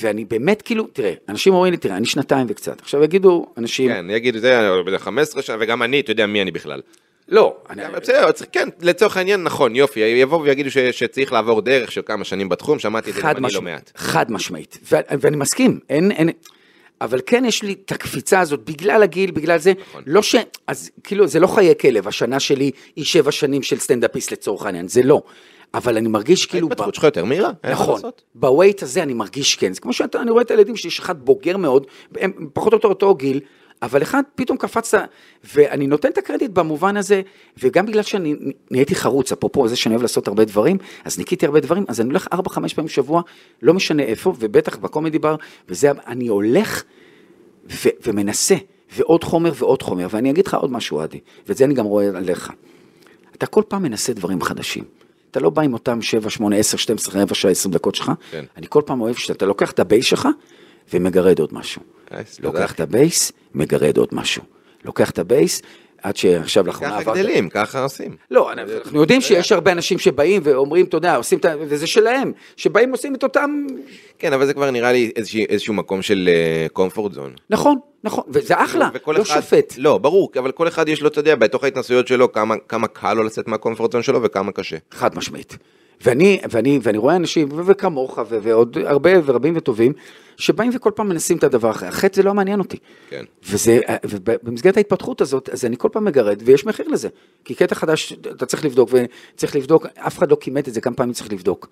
ואני באמת כאילו, תראה, אנשים אומרים לי, תראה, אני שנתיים וקצת. עכשיו יגידו אנשים, כן, יגיד, זה 15 שנה, וגם אני, אתה יודע מי אני בכלל. לא, אני, בסדר, כן, לצורך העניין, נכון, יופי, יבואו ויגידו ש- שצריך לעבור דרך של כמה שנים בתחום, שמעתי את זה גם חד, אני לא מעט. חד משמעית, ו- ואני מסכים, אין, אין, אבל כן יש לי את הקפיצה הזאת, בגלל הגיל, בגלל זה, נכון. לא ש... אז כאילו, זה לא חיי כלב, השנה שלי היא שבע שנים של סטנדאפיסט לצורך העניין, זה לא. אבל אני מרגיש כאילו... ההתפתחות שלך יותר מהירה, נכון. בווייט הזה אני מרגיש כן, זה כמו שאני רואה את הילדים שלי, יש אחד בוגר מאוד, הם פחות או יותר אותו גיל, אבל אחד פתאום קפצת, ואני נותן את הקרדיט במובן הזה, וגם בגלל שאני נהייתי חרוץ, אפרופו זה שאני אוהב לעשות הרבה דברים, אז ניקיתי הרבה דברים, אז אני הולך 4-5 פעמים בשבוע, לא משנה איפה, ובטח בקומדי בר, וזה, אני הולך ו- ומנסה, ועוד חומר ועוד חומר, ואני אגיד לך עוד משהו, עדי, ואת זה אני גם רואה עליך. אתה כל פעם מנסה דברים חדשים. אתה לא בא עם אותם 7, 8, 10, 12, רבע שעה, 20 דקות שלך. כן. אני כל פעם אוהב שאתה לוקח את ה base שלך ומגרד עוד משהו. תודה, לוקח. את ה base, מגרד עוד משהו. לוקח את ה base, עד שעכשיו לאחרונה ככה עברת... גדלים, ככה עושים. לא, אנחנו יודעים שיש הרבה אנשים שבאים ואומרים, אתה יודע, עושים את ה... וזה שלהם, שבאים עושים את אותם... כן, אבל זה כבר נראה לי איזשהו, מקום של קומפורט זון. נכון, נכון, וזה אחלה, לא שופט. לא, ברור, אבל כל אחד יש לו, אתה יודע, בתוך ההתנסויות שלו, כמה, כמה קל לו לצאת מהקומפורט זון שלו וכמה קשה. חד משמעית. ואני, ואני, ואני רואה אנשים, וכמוך, ו- ועוד הרבה ורבים וטובים, שבאים וכל פעם מנסים את הדבר אחר. החטא זה לא מעניין אותי. כן. וזה, ובמסגרת ההתפתחות הזאת, אז אני כל פעם מגרד, ויש מחיר לזה. כי קטע חדש, אתה צריך לבדוק, וצריך לבדוק, אף אחד לא כימת את זה, כמה פעמים צריך לבדוק.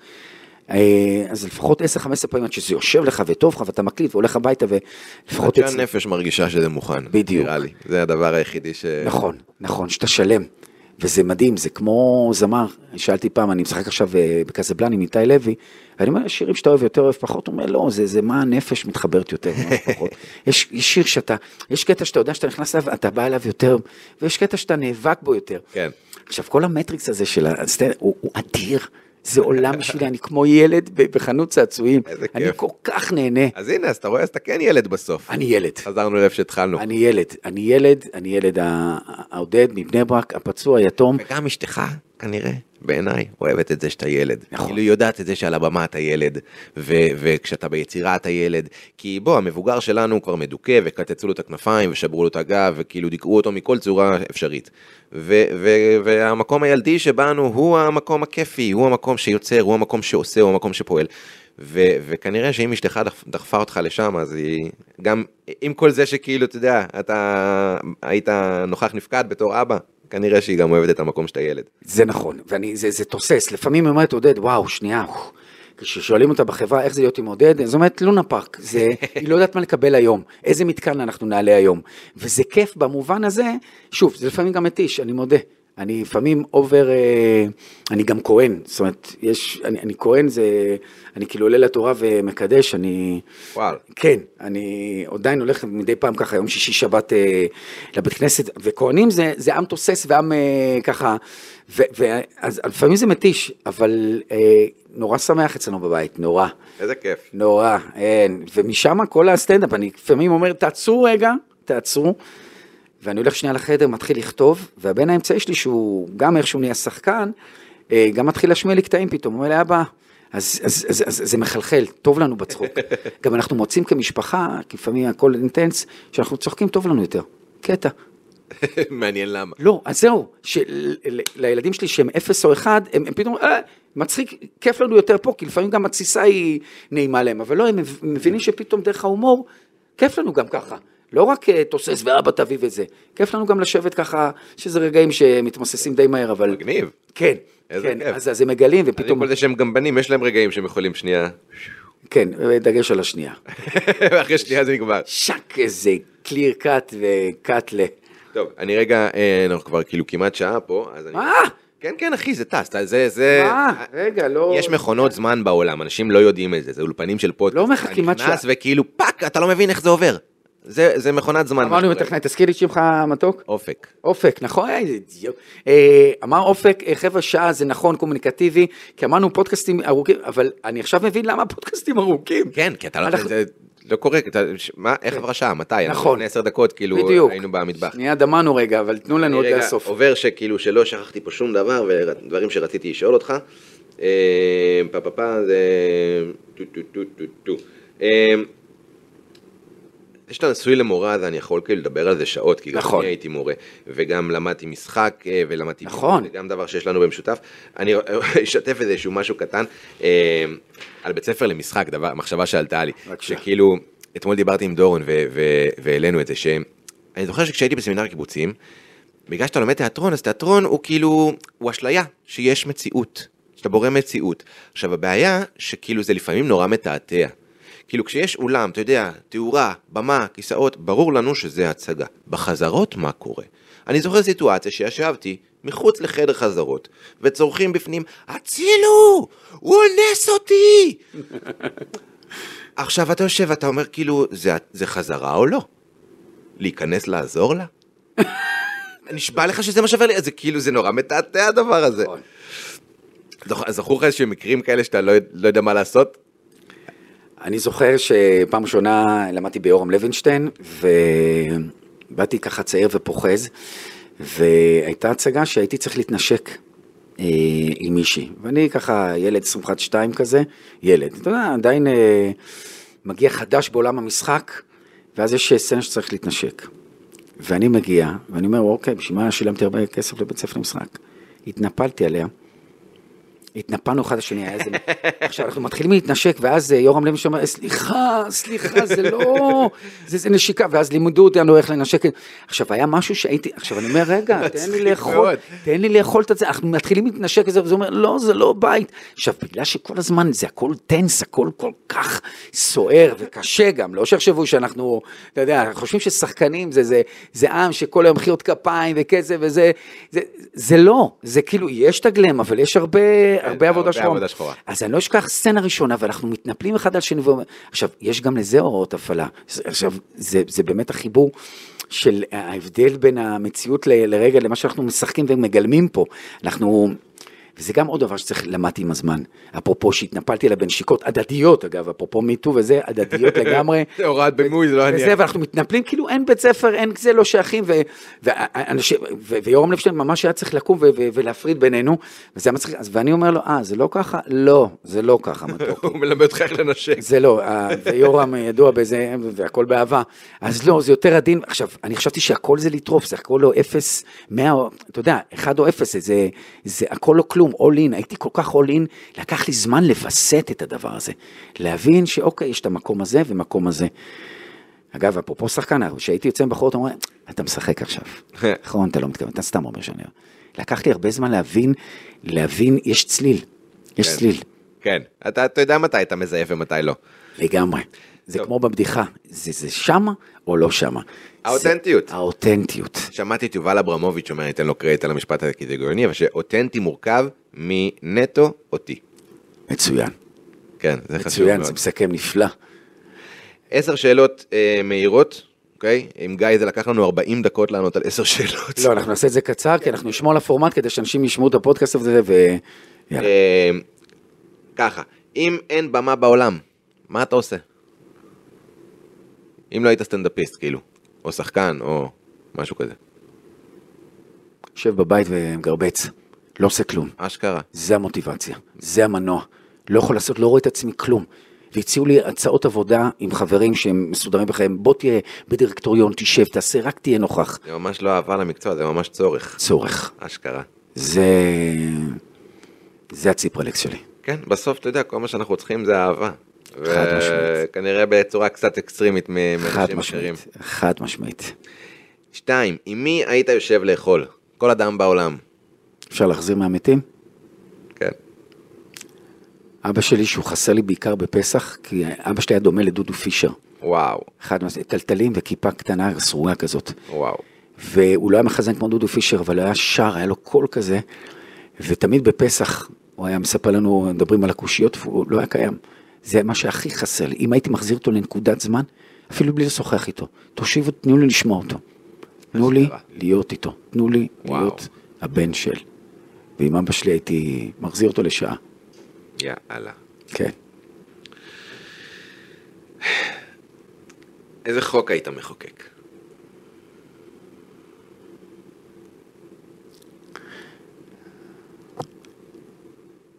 אה, אז לפחות 10-15 פעמים עד שזה יושב לך וטוב לך ואתה מקליט והולך הביתה ולפחות עד. שהנפש מרגישה שזה מוכן. בדיוק. נראה לי. זה הדבר היחידי ש... נכון, נכון, שאתה שלם. וזה מדהים, זה כמו זמר, שאלתי פעם, אני משחק עכשיו אה, בקזבלן עם איתי לוי, ואני אומר, שירים שאתה אוהב יותר, אוהב פחות, הוא אומר, לא, זה, זה מה הנפש מתחברת יותר, מה פחות. יש, יש שיר שאתה, יש קטע שאתה יודע שאתה נכנס אליו, אתה בא אליו יותר, ויש קטע שאתה נאבק בו יותר. כן. עכשיו, כל המטריקס הזה של הסטנד, הוא, הוא אדיר, זה עולם בשבילי, אני כמו ילד בחנות צעצועים, איזה אני כיף. כל כך נהנה. אז הנה, אז אתה רואה, אז אתה כן ילד בסוף. אני ילד. חזרנו לאיפה שהתחלנו. אני ילד, אני ילד, אני ילד העודד מבני ברק, הפצוע, היתום. וגם אשתך, כנראה, בעיניי, אוהבת את זה שאתה ילד. נכון. כאילו, היא יודעת את זה שעל הבמה אתה ילד, ו- וכשאתה ביצירה אתה ילד. כי בוא, המבוגר שלנו כבר מדוכא, וקיצצו לו את הכנפיים, ושברו לו את הגב, וכאילו דיכאו אותו מכל צורה אפשרית. ו- ו- והמקום הילדי שבנו הוא המקום הכיפי, הוא המקום שיוצר, הוא המקום שעושה, הוא המקום שפועל. ו- וכנראה שאם אשתך דח- דחפה אותך לשם, אז היא גם, עם כל זה שכאילו, אתה יודע, אתה היית נוכח נפקד בתור אבא, כנראה שהיא גם אוהבת את המקום שאתה ילד. זה נכון, ואני, זה, זה תוסס, לפעמים היא אומרת, עודד, וואו, שנייה, אוף." כששואלים אותה בחברה איך זה להיות עם עודד, היא אומרת, לונה פארק, זה, היא לא יודעת מה לקבל היום, איזה מתקן אנחנו נעלה היום, וזה כיף במובן הזה, שוב, זה לפעמים גם מתיש, אני מודה, אני לפעמים over, אה, אני גם כהן, זאת אומרת, יש, אני, אני כהן זה, אני כאילו עולה לתורה ומקדש, אני, וואלה. כן, אני עדיין הולך מדי פעם ככה, יום שישי שבת אה, לבית כנסת, וכהנים זה, זה עם תוסס ועם אה, ככה, ו, ו, אז לפעמים זה מתיש, אבל נורא שמח אצלנו בבית, נורא, איזה כיף. נורא, אין, ומשם כל הסטנדאפ, אני לפעמים אומר, תעצרו רגע, תעצרו, ואני הולך שנייה לחדר, מתחיל לכתוב, והבן האמצעי שלי, שהוא גם איכשהו נהיה שחקן, אה, גם מתחיל להשמיע לי קטעים פתאום, הוא אומר לי, אבא, אז, אז, אז, אז זה מחלחל, טוב לנו בצחוק. גם אנחנו מוצאים כמשפחה, כי לפעמים הכל אינטנס, שאנחנו צוחקים טוב לנו יותר. קטע. מעניין למה. לא, אז זהו, שלילדים שלי שהם אפס או אחד, הם, הם פתאום, אה, מצחיק, כיף לנו יותר פה, כי לפעמים גם התסיסה היא נעימה להם, אבל לא, הם מבינים שפתאום דרך ההומור, כיף לנו גם ככה. לא רק אה, תוסס ואבא תביא וזה, כיף לנו גם לשבת ככה, שזה רגעים שמתמוססים די מהר, אבל... מגניב. כן, כן, כיף. אז, אז הם מגלים אני ופתאום... כל זה שהם גם בנים, יש להם רגעים שהם יכולים שנייה, כן, דגש על השנייה. ואחרי שנייה זה נגמר. שק איזה קליר קאט וקאט ל... טוב, אני רגע, אה, אנחנו כבר כאילו כמעט שעה פה, אז אני... מה? כן, כן, אחי, זה טס, זה, זה... מה? רגע, לא... יש מכונות זמן בעולם, אנשים לא יודעים את זה, זה אולפנים של פודקאסט. לא מחכים עד אתה נכנס שעה. וכאילו fuck, אתה לא מבין איך זה עובר. זה, זה מכונת זמן. אמרנו. הטכנאי, תזכיר לי שמך מתוק? אופק. אופק, נכון? אה. אה, אמר אופק, אה, חבר'ה, שעה זה נכון, קומוניקטיבי, כי אמרנו פודקאסטים ארוכים, אבל אני עכשיו מבין למה פודקאסטים ארוכים. כן, כי אתה לא... אנחנו- זה לא קורה, אתה- מה, איך עברה שעה, מתי? נכון. לפני עשר דקות, כאילו, בדיוק. היינו במטבח. שנייה דמענו רגע, אבל תנו לנו עוד לאסוף. עובר שכאילו שלא שכחתי פה שום דבר ודברים שרציתי לשאול אותך. אה, פה פה פה זה... טו טו טו טו טו. אה, שאתה נשוי למורה, אז אני יכול כאילו לדבר על זה שעות, כי גם נכון. אני הייתי מורה, וגם למדתי משחק, אה, ולמדתי... נכון. זה גם דבר שיש לנו במשותף. אני אשתף איזשהו משהו קטן אה, על בית ספר למשחק, דבר, מחשבה שעלתה לי. שכאילו, אתמול דיברתי עם דורון והעלינו את זה, שאני זוכר שכשהייתי בסמינר קיבוצים, בגלל שאתה לומד תיאטרון, אז תיאטרון הוא כאילו, הוא אשליה שיש מציאות, שאתה בורא מציאות. עכשיו הבעיה, שכאילו זה לפעמים נורא מתעתע. כאילו כשיש אולם, אתה יודע, תאורה, במה, כיסאות, ברור לנו שזה הצגה. בחזרות מה קורה? אני זוכר סיטואציה שישבתי מחוץ לחדר חזרות, וצורכים בפנים, הצילו! הוא אונס אותי! עכשיו אתה יושב ואתה אומר כאילו, זה, זה חזרה או לא? להיכנס לעזור לה? נשבע לך שזה מה שווה לי, זה כאילו, זה נורא מתעתע הדבר הזה. נכון. זכ- זכור לך איזשהם מקרים כאלה שאתה לא, לא יודע מה לעשות? אני זוכר שפעם ראשונה למדתי ביורם לוינשטיין, ובאתי ככה צעיר ופוחז, והייתה הצגה שהייתי צריך להתנשק אה, עם מישהי, ואני ככה ילד 21-2 כזה, ילד, אתה יודע, עדיין אה, מגיע חדש בעולם המשחק, ואז יש סצנה שצריך להתנשק. ואני מגיע, ואני אומר, אוקיי, בשביל מה שילמתי הרבה כסף לבית ספר למשחק? התנפלתי עליה. התנפלנו אחד לשני, היה איזה... עכשיו אנחנו מתחילים להתנשק, ואז אה, יורם לוי שאומר, סליחה, סליחה, זה לא... זה, זה נשיקה, ואז לימדו אותנו איך לנשק. עכשיו היה משהו שהייתי, עכשיו אני אומר, רגע, תן לי לאכול. תן לי לאכול את זה, אנחנו מתחילים להתנשק וזה, וזה אומר, לא, זה לא בית. עכשיו, בגלל שכל הזמן זה הכל טנס, הכל כל כך סוער וקשה גם, לא שיחשבו שאנחנו, אתה יודע, חושבים ששחקנים זה, זה, זה עם שכל היום מחיאות כפיים וכסף וזה, זה, זה לא, זה כאילו, יש את הגלם, אבל יש הרבה, הרבה עבודה שחורה. אז אני לא אשכח סצנה ראשונה, ואנחנו מתנפלים אחד על שני, ואומר- עכשיו, יש גם לזה הוראות הפעלה. עכשיו, זה, זה באמת החיבור של ההבדל בין המציאות לרגע למה שאנחנו משחקים ומגלמים פה. אנחנו... וזה גם עוד דבר שצריך, למדתי עם הזמן. אפרופו שהתנפלתי עליה בנשיקות הדדיות, אגב, אפרופו מיטו וזה, הדדיות לגמרי. זה הוראת בימוי, זה לא אני. וזה, ואנחנו מתנפלים, כאילו אין בית ספר, אין זה, לא שייכים, ויורם לוינשטיין ממש היה צריך לקום ולהפריד בינינו, וזה היה מצחיק, ואני אומר לו, אה, זה לא ככה? לא, זה לא ככה, מתוק. הוא מלמד אותך איך לנשק. זה לא, אה, ויורם ידוע בזה, והכל באהבה. אז לא, זה יותר עדין. עכשיו, אני חשבתי שהכל זה לטרוף, זה הכל לא אפס, מאה, אתה יודע, אחד או אפס, זה הכל לא כלום, all in. הייתי כל כך all in, לקח לי זמן לווסת את הדבר הזה. להבין שאוקיי, יש את המקום הזה ומקום הזה. אגב, אפרופו שחקן, כשהייתי יוצא עם בחורות, אומרים, אתה משחק עכשיו. נכון, אתה לא מתכוון, אתה סתם אומר שאני... לקח לי הרבה זמן להבין, להבין, יש צליל. יש כן. צליל. כן, אתה אתה יודע מתי אתה מזייף ומתי לא. לגמרי. זה טוב. כמו בבדיחה, זה, זה שמה או לא שמה. האותנטיות. זה, האותנטיות. שמעתי את יובל אברמוביץ' אומר, אני אתן לו קרדיט על המשפט הזה כי זה גאוני, אבל שאותנטי מורכב מנטו אותי. מצוין. כן, זה חשוב מצוין, מאוד. זה מסכם נפלא. עשר שאלות אה, מהירות, אוקיי? עם גיא זה לקח לנו 40 דקות לענות על עשר שאלות. לא, אנחנו נעשה את זה קצר, כי אנחנו נשמור על הפורמט כדי שאנשים ישמעו את הפודקאסט הזה, ויאללה. אה, ככה, אם אין במה בעולם, מה אתה עושה? אם לא היית סטנדאפיסט, כאילו, או שחקן, או משהו כזה. יושב בבית ומגרבץ. לא עושה כלום. אשכרה. זה המוטיבציה, זה המנוע. לא יכול לעשות, לא רואה את עצמי כלום. והציעו לי הצעות עבודה עם חברים שהם מסודרים בחיים, בוא תהיה בדירקטוריון, תשב, תעשה, רק תהיה נוכח. זה ממש לא אהבה למקצוע, זה ממש צורך. צורך. אשכרה. זה... זה הציפרלקס שלי. כן, בסוף, אתה יודע, כל מה שאנחנו צריכים זה אהבה. וכנראה בצורה קצת אקסטרימית מאנשים אחרים. חד משמעית. שתיים, עם מי היית יושב לאכול? כל אדם בעולם. אפשר להחזיר מהמתים? כן. אבא שלי, שהוא חסר לי בעיקר בפסח, כי אבא שלי היה דומה לדודו פישר. וואו, אחד מה... טלטלים וכיפה קטנה סרוגה כזאת. וואו. והוא לא היה מחזן כמו דודו פישר, אבל הוא היה שר, היה לו קול כזה, ותמיד בפסח הוא היה מספר לנו, מדברים על הקושיות, והוא לא היה קיים. זה מה שהכי חסר לי. אם הייתי מחזיר אותו לנקודת זמן, אפילו בלי לשוחח איתו, תושיבו, תנו לי לשמוע אותו. תנו לי. להיות איתו, תנו לי וואו. להיות הבן של. ועם אבא שלי הייתי מחזיר אותו לשעה, יאללה. כן. איזה חוק היית מחוקק?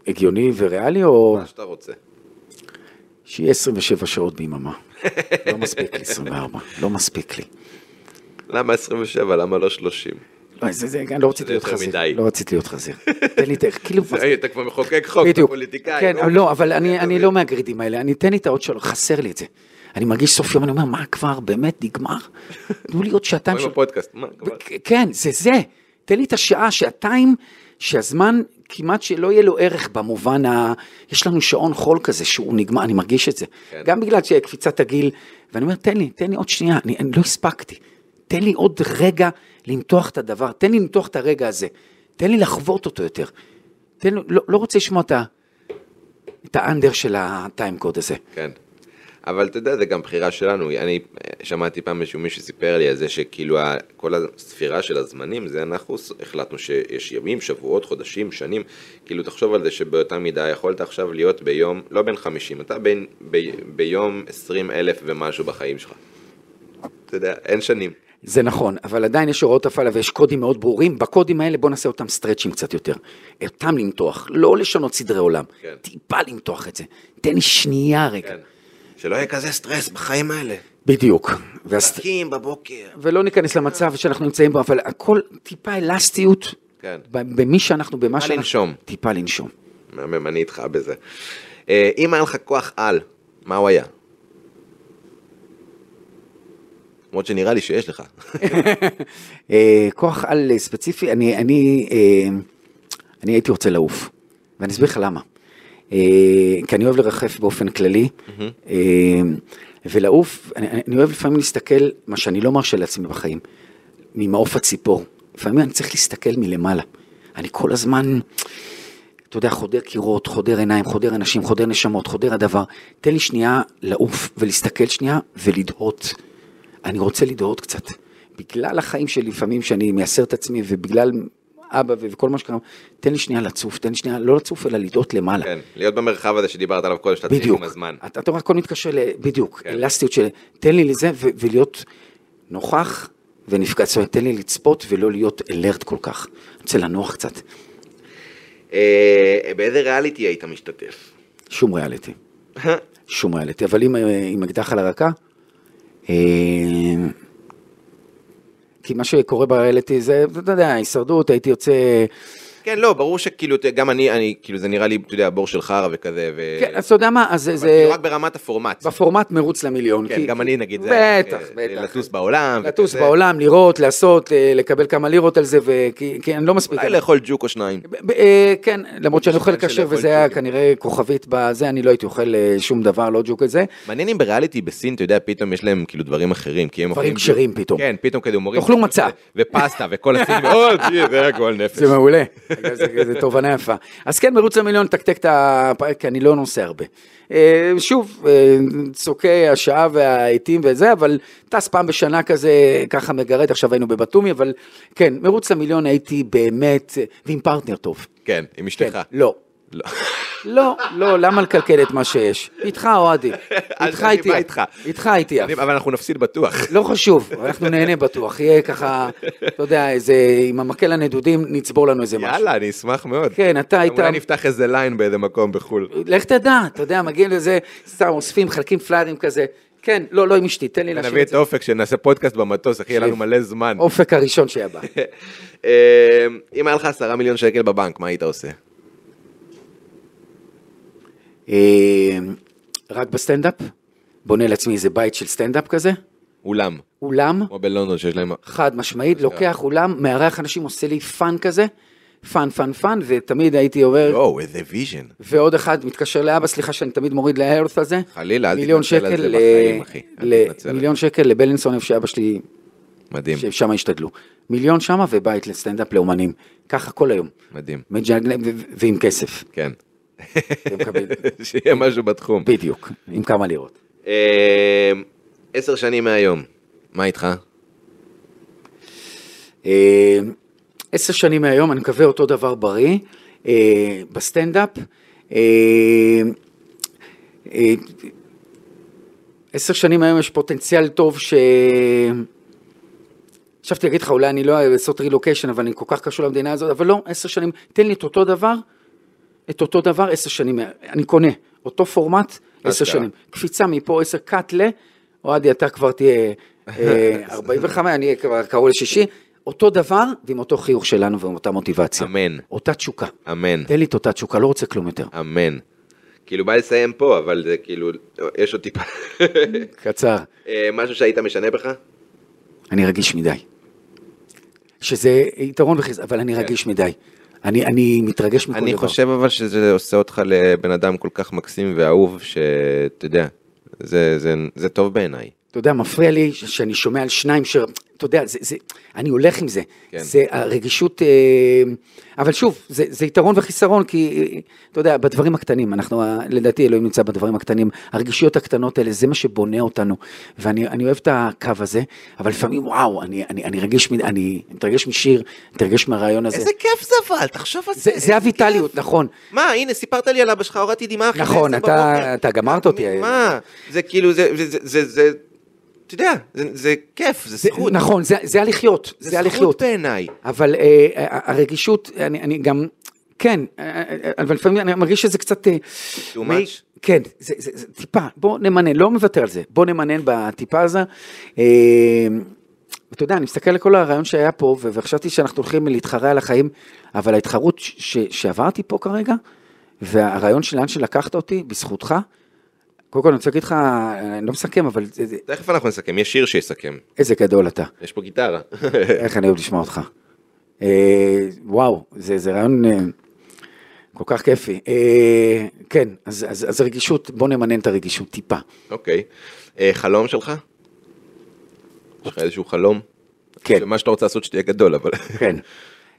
הגיוני וריאלי או מה שאתה רוצה. שיהיה 27 שעות ביממה? לא מספיק לי 24, לא מספיק לי. למה 27? למה לא 30? לא, זה, זה, אני לא רציתי להיות חזיר. לא רציתי להיות חזיר. תן לי, את- כאילו, אתה כבר מחוקק חוק, אתה פוליטיקאי. כן, לא? אבל אני, לא מהגרידים האלה, אני אתן לי את העוד שלו, חסר לי את זה. אני מרגיש סוף יום, אני אומר, מה כבר, באמת נגמר? תנו לי עוד שעתיים רואים של... בפודקאסט, מה? כן, זה זה. תן לי את השעה, שעתיים, שהזמן כמעט שלא יהיה לו ערך במובן ה... יש לנו שעון חול כזה שהוא נגמר, אני מרגיש את זה. כן. גם בגלל שקפיצת הגיל, ואני אומר, תן לי, תן לי עוד שנייה, אני, אני לא הספקתי. תן לי עוד רגע למתוח את הדבר, תן לי למתוח את הרגע הזה. תן לי לחוות אותו יותר. תן לי, לא, לא רוצה לשמוע את ה... את האנדר של הטיים קוד הזה. כן. אבל אתה יודע, זה גם בחירה שלנו. אני שמעתי פעם איזשהו מישהו סיפר לי על זה שכאילו כל הספירה של הזמנים, זה אנחנו החלטנו שיש ימים, שבועות, חודשים, שנים. כאילו תחשוב על זה שבאותה מידה יכולת עכשיו להיות ביום, לא בן 50, אתה בין, ב, ביום 20 אלף ומשהו בחיים שלך. אתה יודע, אין שנים. זה נכון, אבל עדיין יש הוראות הפעלה ויש קודים מאוד ברורים, בקודים האלה בוא נעשה אותם סטרצ'ים קצת יותר. אותם למתוח, לא לשנות סדרי עולם, כן. טיפה למתוח את זה. תן לי שנייה רגע. כן. שלא יהיה כזה סטרס בחיים האלה. בדיוק. ואז, פרקים בבוקר. ולא ניכנס למצב שאנחנו נמצאים בו, אבל הכל טיפה אלסטיות, כן. במי שאנחנו, במה טיפה שאנחנו... לנשום. טיפה לנשום. מהמם, אני איתך בזה. אה, אם היה לך כוח על, מה הוא היה? למרות שנראה לי שיש לך. אה, כוח על ספציפי, אני, אני, אה, אני הייתי רוצה לעוף, ואני אסביר לך למה. אה, כי אני אוהב לרחף באופן כללי, אה, ולעוף, אני, אני אוהב לפעמים להסתכל, מה שאני לא מרשה לעצמי בחיים, ממעוף הציפור. לפעמים אני צריך להסתכל מלמעלה. אני כל הזמן, אתה יודע, חודר קירות, חודר עיניים, חודר אנשים, חודר נשמות, חודר הדבר. תן לי שנייה לעוף ולהסתכל שנייה ולדהות. אני רוצה לדהות קצת. בגלל החיים שלי לפעמים שאני מייסר את עצמי ובגלל אבא וכל מה שקרה, תן לי שנייה לצוף, תן לי שנייה, לא לצוף אלא לדהות למעלה. כן, להיות במרחב הזה שדיברת עליו קודם, שאתה צריך. עם הזמן. אתה, אתה רואה, הכל מתקשר ל... בדיוק, כן. אלסטיות של... תן לי לזה ו- ולהיות נוכח ונפקד. זאת אומרת, תן לי לצפות ולא להיות אלרט כל כך. אני רוצה לנוח קצת. אה, באיזה ריאליטי היית משתתף? שום ריאליטי. שום ריאליטי. אבל עם, אה, עם אקדח על הרקה, אה, כי מה שקורה בריאליטי זה, אתה יודע, הישרדות, הייתי יוצא... כן, לא, ברור שכאילו, גם אני, אני, כאילו, זה נראה לי, אתה יודע, בור של חרא וכזה, ו... כן, אז אתה יודע מה, אז זה... זה... כאילו רק ברמת הפורמט. בפורמט מרוץ למיליון. כן, גם אני נגיד, זה... בטח, כן, בטח. לטוס בעולם. לטוס. בעולם, לראות, לעשות, אה, לקבל כמה לירות על זה, וכי כי אני לא מספיק. אולי לאכול ג'וק או שניים. אה, כן, למרות שאני אוכל כשר וזה היה. כנראה כוכבית בזה, אני לא הייתי אוכל אה, שום דבר, לא ג'וק כזה. מעניין אם בריאליטי בסין, אתה יודע, פתאום יש להם כאילו דברים אחרים, כי הם דברים אוכלים- כשרים פתאום. כן, פתאום כזה הומורים. תאכלו מצה. ופסטה, וכל הסינים, זה היה גועל נפש. זה מעולה, זה, תובנה יפה. אז כן, מרוץ למיליון, תקתק את הפרק, כי אני לא נוסע הרבה. אה, שוב, אה, צוקי השעה והעיתים וזה, אבל טס פעם בשנה כזה, ככה מגרד, עכשיו היינו בבתומי, אבל כן, מרוץ למיליון הייתי באמת, אה, ועם פרטנר טוב. כן, עם כן, אשתך. לא. לא. לא, לא, למה לקלקל את מה שיש? איתך, אוהדי. איתך הייתי. איתך. איתך הייתי. אבל אנחנו נפסיד בטוח. לא חשוב, אנחנו נהנה בטוח. יהיה ככה, אתה יודע, איזה, עם המקל הנדודים נצבור לנו איזה משהו. יאללה, אני אשמח מאוד. כן, אתה היית... אולי נפתח איזה ליין באיזה מקום בחו"ל. לך תדע, אתה יודע, מגיעים לזה, סתם אוספים, מחלקים פליירים כזה. כן, לא, לא עם אשתי, תן לי להשאיר נביא את את זה. אופק, שנעשה פודקאסט במטוס, אחי, יהיה לנו מלא זמן. אופק הראשון שהיה בא. אה, אם היה לך עשרה מיליון שקל בבנק, מה היית עושה? אה, רק בסטנדאפ, בונה לעצמי איזה בית של סטנדאפ כזה, אולם. אולם, כמו בלונדון שיש להם... חד משמעית, לוקח אולם, מארח אנשים, עושה לי fun כזה, fun, fun, fun, ותמיד הייתי עובר, יואו, איזה vision. ועוד אחד מתקשר לאבא, סליחה שאני תמיד מוריד להרף הזה. חלילה, אל תתנצל על זה ל- בחיים, אחי. ל- תתנצל על מיליון שקל לבילינסון, איפה שאבא שלי, מדהים, ששם השתדלו. מיליון שמה ובית לסטנדאפ לאומנים. ככה כל היום. מדהים. ועם כסף. כן. שיהיה משהו בתחום. בדיוק, עם כמה לירות. אה, עשר שנים מהיום, מה איתך? אה, עשר שנים מהיום, אני מקווה אותו דבר בריא, אה, בסטנדאפ. אה, אה, עשר שנים מהיום יש פוטנציאל טוב ש... חשבתי להגיד לך, אולי אני לא לעשות רילוקיישן, אבל אני כל כך קשור למדינה הזאת, אבל לא, עשר שנים, תן לי את אותו דבר, את אותו דבר עשר שנים, אני קונה, אותו פורמט, עשר. שנים. קפיצה מפה עשר קאט ל, אוהדי, אתה כבר תהיה אה, 45, אני אהיה כבר קרוב לשישי, אותו דבר ועם אותו חיוך שלנו ועם אותה מוטיבציה. אמן. אותה תשוקה. אמן, תן לי את אותה תשוקה, לא רוצה כלום יותר. אמן. כאילו בא לסיים פה, אבל זה כאילו, יש עוד טיפה. קצר. אה, משהו שהיית משנה בך? אני רגיש מדי. שזה יתרון וחיז, אבל אני רגיש מדי. אני, אני מתרגש מכל כן. אני דבר. חושב אבל שזה עושה אותך לבן אדם כל כך מקסים ואהוב, שאתה יודע, זה- זה- זה טוב בעיניי. אתה יודע, מפריע לי שאני שומע על שניים ש... אתה יודע, זה, זה, אני הולך עם זה. כן. זה הרגישות, אה, אבל שוב, זה, זה יתרון וחיסרון, כי אתה יודע, בדברים הקטנים, אנחנו, אה, לדעתי אלוהים נמצא בדברים הקטנים, הרגישויות הקטנות האלה, זה מה שבונה אותנו, ואני אני אוהב את הקו הזה, אבל לפעמים, וואו, אני, אני, אני רגיש, אני מתרגש משיר, מתרגש מהרעיון הזה. איזה כיף זה אבל, תחשוב על זה, זה הוויטליות, נכון. מה, הנה, סיפרת לי על אבא שלך, הורדתי דמעה. נכון, אתה-. אתה גמרת אותי. מה? זה כאילו, זה, זה, זה, זה, זה, אתה יודע, זה, זה כיף, זה זכות. נכון, זה, זה הלחיות, זה, זה הלחיות. זכות בעיניי. אבל אה, הרגישות, אני, אני גם, כן, אה, אה, אבל לפעמים אני מרגיש שזה קצת... אה, Too much? כן, זה, זה, זה טיפה, בוא נמנן, לא מוותר על זה, בוא נמנן בטיפה הזה. אה, ואתה יודע, אני מסתכל על כל הרעיון שהיה פה, וחשבתי שאנחנו הולכים להתחרה על החיים, אבל ההתחרות ש- ש- שעברתי פה כרגע, והרעיון של לאן שלקחת אותי, בזכותך, קודם כל אני רוצה להגיד לך, אני לא מסכם, אבל תכף אנחנו נסכם, יש שיר שיסכם. איזה גדול אתה. יש פה גיטרה. איך אני אוהב לשמוע אותך. אה, וואו, זה, זה רעיון אה, כל כך כיפי. אה, כן, אז, אז, אז הרגישות, בוא נמנן את הרגישות טיפה. אוקיי. אה, חלום שלך? יש לך איזשהו חלום? כן. מה שאתה רוצה לעשות שתהיה גדול, אבל... כן.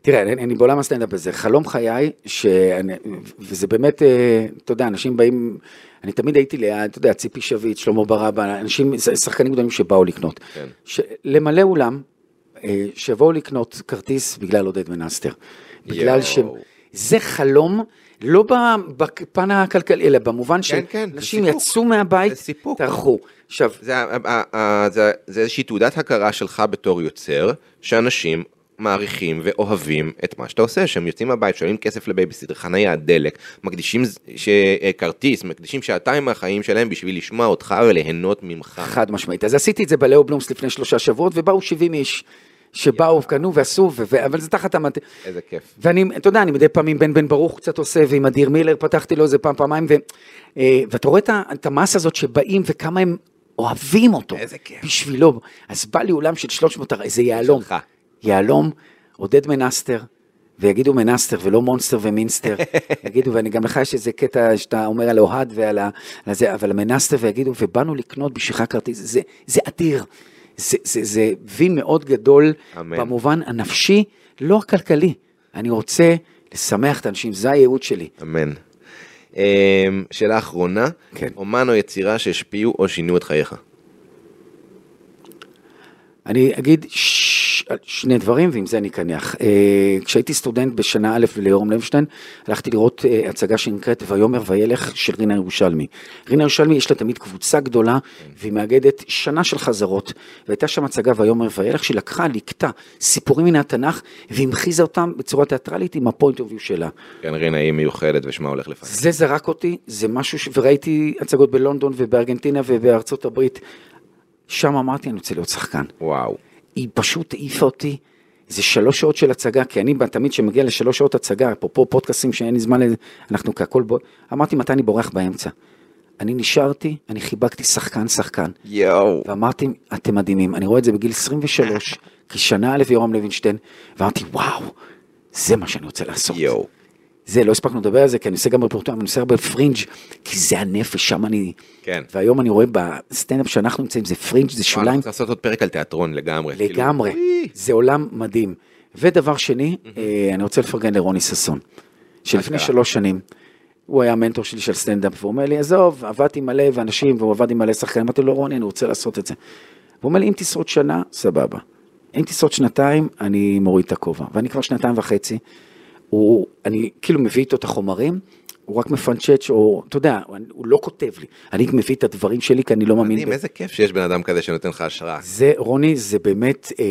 תראה, אני, אני בעולם הסטנדאפ הזה, חלום חיי, שאני, וזה באמת, אה, אתה יודע, אנשים באים, אני תמיד הייתי ליד, אתה יודע, ציפי שביט, שלמה ברבא, אנשים, שחקנים גדולים שבאו לקנות. כן. ש- למלא אולם, אה, שיבואו לקנות כרטיס בגלל עודד מנסטר. בגלל. ש... זה חלום, לא בפן הכלכלי, אלא במובן כן, שאנשים סיפוק. יצאו מהבית. טרחו. עכשיו, זה, זה, זה איזושהי תעודת הכרה שלך בתור יוצר, שאנשים מעריכים ואוהבים את מה שאתה עושה, שהם יוצאים מהבית, שואלים כסף לבייביסיטר, חנייה, דלק, מקדישים ש- אה, כרטיס, מקדישים שעתיים מהחיים שלהם בשביל לשמוע אותך וליהנות ממך. חד משמעית. אז עשיתי את זה בלאו בלומס לפני שלושה שבועות, ובאו 70 איש שבאו, קנו ועשו, ו- אבל זה תחת המט... איזה כיף. ואני, אתה יודע, אני מדי פעם עם בן בן ברוך קצת עושה, ועם אדיר מילר פתחתי לו איזה פעם, פעמיים, ו, אה, ואתה רואה את, המסה הזאת שבאים וכמה הם אוהבים אותו. איזה כיף. בשבילו. אז בא לי אולם של 300, הר- איזה יהלום. שלך. יהלום, עודד מנסטר. ויגידו מנסטר ולא מונסטר ומינסטר, יגידו, ואני גם לך יש איזה קטע שאתה אומר על אוהד ועל ה... על זה, אבל מנסטר ויגידו, ובאנו לקנות בשבילך כרטיס, זה, זה אדיר, זה, זה, זה וי מאוד גדול, אמן. במובן הנפשי, לא הכלכלי. אני רוצה לשמח את האנשים, זה הייעוד שלי. אמן. אמ, שאלה אחרונה, כן. אומן או יצירה שהשפיעו או שינו את חייך? אני אגיד, ש... שני דברים, ועם זה אני אקנח. אה, כשהייתי סטודנט בשנה א' ליורם לוינשטיין, הלכתי לראות אה, הצגה שנקראת ויאמר וילך של רינה ירושלמי. רינה ירושלמי יש לה תמיד קבוצה גדולה, והיא מאגדת שנה של חזרות, והייתה שם הצגה ויאמר וילך, שהיא לקחה, ליקטה סיפורים מן התנ"ך, והמחיזה אותם בצורה תיאטרלית עם ה point of שלה. כן, רינה היא מיוחדת ושמה הולך לפעמים. זה זרק אותי, זה משהו ש... וראיתי הצגות בלונדון ובארגנטינה ובארצות הברית. שם אמרתי, אני רוצה להיות שחקן. וואו. היא פשוט העיפה אותי. זה שלוש שעות של הצגה, כי אני תמיד כשמגיע לשלוש שעות הצגה, אפרופו פודקאסים שאין לי זמן לזה, אנחנו כהכל בו, אמרתי מתי אני בורח באמצע. אני נשארתי, אני חיבקתי שחקן שחקן, יואו. ואמרתי, אתם מדהימים, אני רואה את זה בגיל 23, כשנה א' יורם לוינשטיין, ואמרתי, וואו, זה מה שאני רוצה לעשות. יואו. זה, לא הספקנו לדבר על זה, כי אני עושה גם רפורטואר, אני עושה הרבה פרינג', כי זה הנפש, שם אני... כן. והיום אני רואה בסטנדאפ שאנחנו נמצאים, זה פרינג', זה שוליים, צריך לעשות עוד פרק על תיאטרון לגמרי. כאילו, לגמרי. זה עולם מדהים. ודבר שני, אה, אני רוצה לפרגן לרוני ששון, שלפני? שלוש שנים, הוא היה המנטור שלי של סטנדאפ, והוא אומר לי, עזוב, עבדתי מלא אנשים, והוא עבד עם מלא שחקנים, אמרתי לו, רוני, אני רוצה לעשות את זה. והוא אומר לי, אם תשרוד שנה, סבבה. אם תשרוד שנתיים, אני מוריד את הכובע. ואני כבר שנתיים וחצי, הוא, אני כאילו מביא איתו את החומרים, הוא רק מפנצ'ץ', או, אתה יודע, הוא, לא כותב לי. אני מביא את הדברים שלי, כי אני לא מאמין. מדהים, ב- איזה כיף שיש בן אדם כזה שנותן לך השראה. זה, רוני, זה באמת אה,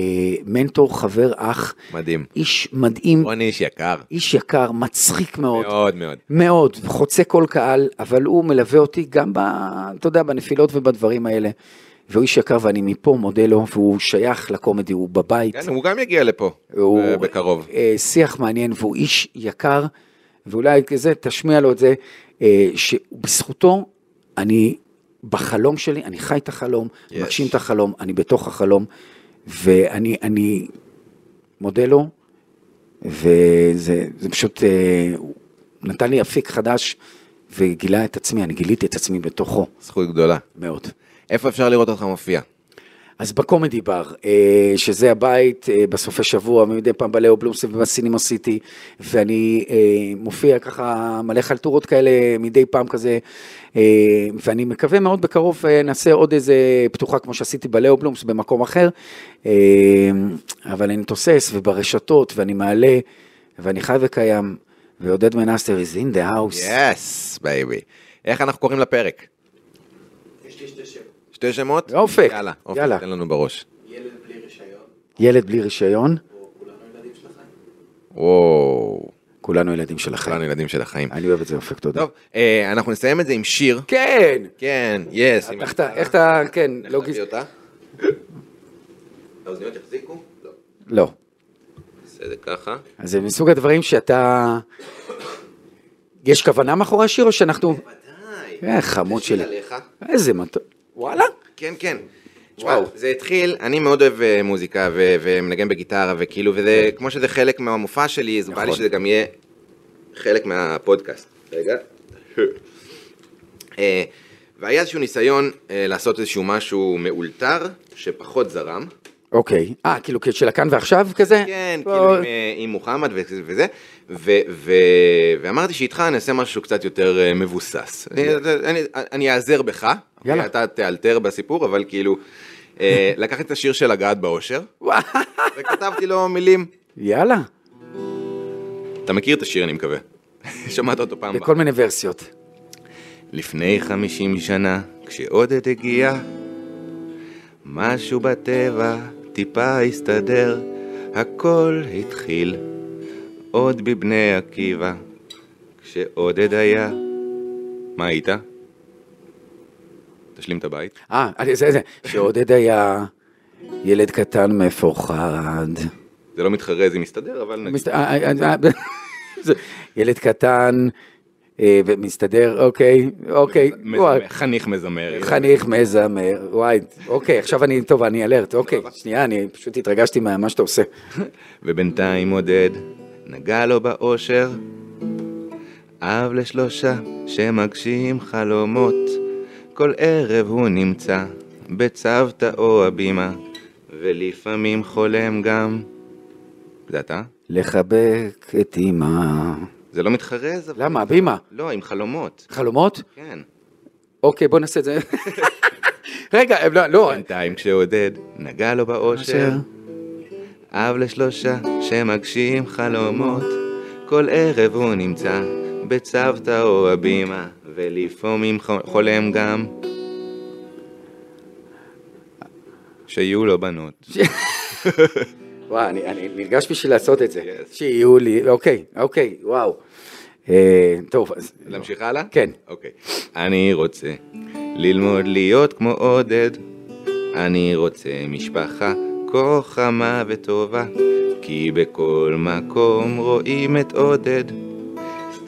מנטור, חבר, אח. מדהים. איש מדהים, רוני איש יקר. איש יקר, מצחיק מאוד. מאוד מאוד. מאוד, חוצה כל קהל, אבל הוא מלווה אותי גם ב... אתה יודע, בנפילות ובדברים האלה. והוא איש יקר ואני מפה מודה לו, והוא שייך לקומדי, הוא בבית. כן, הוא גם יגיע לפה. הוא אה, בקרוב. אה, שיח מעניין, והוא איש יקר, ואולי כזה, תשמיע לו את זה, אה, שבזכותו אני בחלום שלי, אני חי את החלום, Yes. מגשים את החלום, אני בתוך החלום, ואני אני מודה לו, וזה זה פשוט, הוא נתן לי אפיק חדש, וגילה את עצמי, אני גיליתי את עצמי בתוכו, זכות גדולה. מאוד. איפה אפשר לראות אותך מופיע? אז בקומדי בר, אה, שזה הבית אה, בסופי שבוע, ומדי פעם בלאו בלומס ובסינימה סיטי, ואני אה, מופיע ככה מלא חלטורות כאלה מדי פעם כזה, ואני מקווה מאוד בקרוב נעשה עוד איזה פתוחה כמו שעשיתי בלאו בלומס במקום אחר, אבל אני תוסס וברשתות ואני מעלה, ואני חי וקיים, ועודד מנסטר is in the house. Yes, baby. איך אנחנו קוראים לפרק? יש לי שתי שמות. שתי שמות? אופק, יאללה, אופק, יאללה. תן לנו בראש. ילד בלי רישיון, ילד בלי רישיון, או כולנו ילדים של החיים. וואו, כולנו ילדים של החיים. כולנו ילדים של החיים. אני אוהב את זה אופק, תודה. טוב, אה, אנחנו נסיים את זה עם שיר. כן! כן, yes. איך אתה, איך אתה, כן, לא לא גז... אותה? האוזניות יחזיקו? לא. לא. זה ככה. אז זה מסוג הדברים שאתה... יש כוונה מאחורי השיר או שאנחנו... ודאי. אה, חמוד שלי. איזה מתוק. וואלה? כן, כן. תשמע. זה התחיל, אני מאוד אוהב אה, מוזיקה ו- ומנגן בגיטרה וכאילו, וזה, כמו שזה חלק מהמופע שלי, אז בא לי נכון. שזה גם יהיה חלק מהפודקאסט. רגע. אה, והיה איזשהו ניסיון אה, לעשות איזשהו משהו מאולתר, שפחות זרם. אוקיי. אה, כאילו של הכאן ועכשיו כזה? כן, כאילו עם, מוחמד וזה, ואמרתי שאיתך אני אעשה משהו קצת יותר מבוסס. אני- אני- אני אעזר בך, יאללה. אתה תאלתר בסיפור, אבל כאילו, אה, לקחתי את השיר של לגעת באושר, וכתבתי לו מילים. יאללה. אתה מכיר את השיר אני מקווה, שמעת אותו פעם. בכל מיני ורסיות. לפני חמישים שנה, כשעודד הגיע, משהו בטבע טיפה הסתדר, הכל התחיל עוד בבני עקיבא, כשעודד היה. מה היית? תשלים את הבית. אה, זה, זה. שעודד היה ילד קטן מפוחד. זה לא מתחרז אם מסתדר, אבל. מסת- אה, אה, אה, זה- ילד קטן ומסתדר, אוקיי, אוקיי. מזמר, חניך מזמר. חניך מזמר, וואי, אוקיי, עכשיו אני, טוב, אני אלרט, אוקיי, שנייה, אני פשוט התרגשתי ממה שאתה עושה. ובינתיים עודד נגע לו באושר, אב לשלושה שמגשים חלומות, כל ערב הוא נמצא בצוותא או הבימה, ולפעמים חולם גם. זה אתה? לחבק את אמא. זה לא מתחרז? אבל- למה, הבימה? לא, עם חלומות. חלומות? כן. אוקיי, בוא נעשה את זה. רגע, לא, לא, בינתיים כשעודד נגע לו באושר, אושר. אב לשלושה שמגשים חלומות, כל ערב הוא נמצא בצוותא או הבימה, ולפעמים חולם גם שיהיו לו בנות. וואו, אני, אני נרגש בשביל לעשות את זה. Yes. שיהיו לי, אוקיי, אוקיי, וואו. אה, טוב, אז... להמשיך הלאה? כן. אוקיי. אני רוצה ללמוד להיות כמו עודד. אני רוצה משפחה כה חמה וטובה, כי בכל מקום רואים את עודד.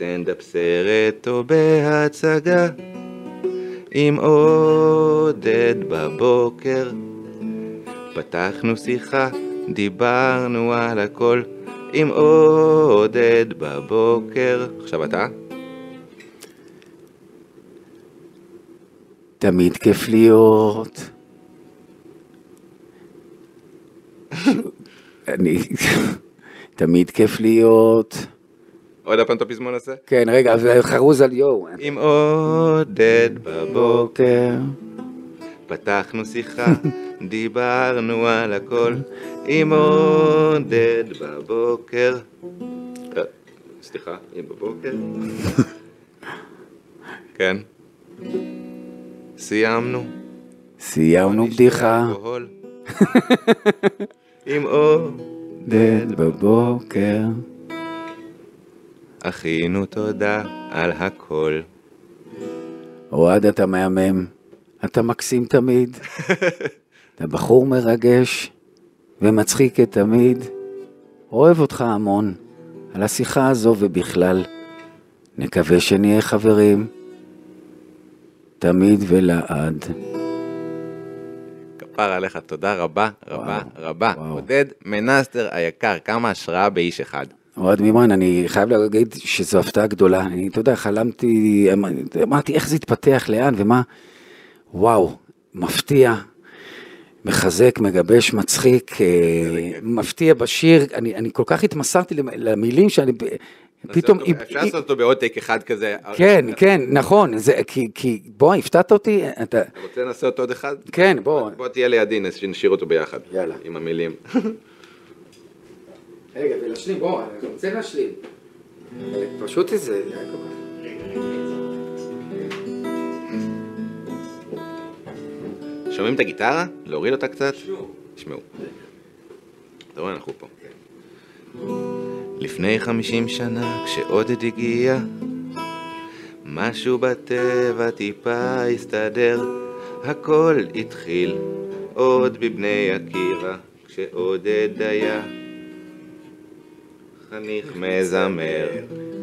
סטנדאפ סרט או בהצגה, עם עודד בבוקר. פתחנו שיחה, דיברנו על הכל, עם עודד בבוקר. עכשיו אתה? תמיד כיף להיות. אני... תמיד כיף להיות. עוד הפעם את הפזמון הזה? כן, רגע, חרוז על יואו. עם עודד בבוקר, בוקר. פתחנו שיחה, דיברנו על הכל, עם עודד בבוקר. אה, סליחה, עם בבוקר? כן. סיימנו. סיימנו בדיחה. עם עודד דד בבוקר. אחינו תודה על הכל. אוהד, אתה מהמם. אתה מקסים תמיד. אתה בחור מרגש ומצחיק כתמיד. אוהב אותך המון. על השיחה הזו ובכלל. נקווה שנהיה חברים. תמיד ולעד. כפר עליך, תודה רבה, רבה, וואו, רבה. וואו. עודד מנסטר היקר, כמה השראה באיש אחד. אוהד מימן, אני חייב להגיד שזו הפתעה גדולה. אני, אתה יודע, חלמתי, אמ- אמרתי איך זה יתפתח, לאן ומה. וואו, מפתיע, מחזק, מגבש, מצחיק, אה, מפתיע בשיר. אני, אני כל כך התמסרתי למ- למילים שאני פתאום... אפשר לעשות אותו בעוד טייק אחד כזה. כן, כן, נכון, זה, כי, בוא, הפתעת אותי, אתה, רוצה לעשות עוד אחד? כן, בוא. בוא תהיה לידי, נש- נשאיר אותו ביחד. יאללה. עם המילים. רגע, ולהשלים, בוא, אני רוצה להשלים. פשוט איזה... שומעים את הגיטרה? להוריד אותה קצת? תשמעו. אתה רואה, אנחנו פה. לפני חמישים שנה, כשעודד הגיע, משהו בטבע טיפה הסתדר, הכל התחיל עוד בבני עקיבא, כשעודד היה חניך מזמר.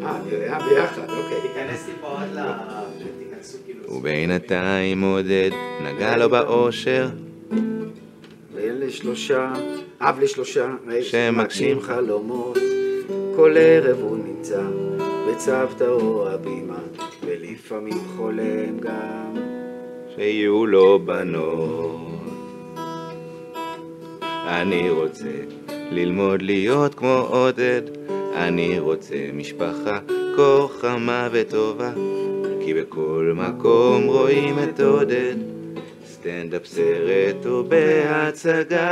אה, זה היה ביחד, אוקיי. תיכנס טיפה עוד ל... תיכנסו כאילו... ובינתיים עודד נגע לו באושר, בן לשלושה, אב לשלושה, שמגשים חלומות. כל ערב הוא נמצא בצוותא או הבימה, ולפעמים חולם גם. שיהיו לו בנות. אני רוצה ללמוד להיות כמו עודד, אני רוצה משפחה כה חמה וטובה, כי בכל מקום רואים את עודד, סטנדאפ סרט או בהצגה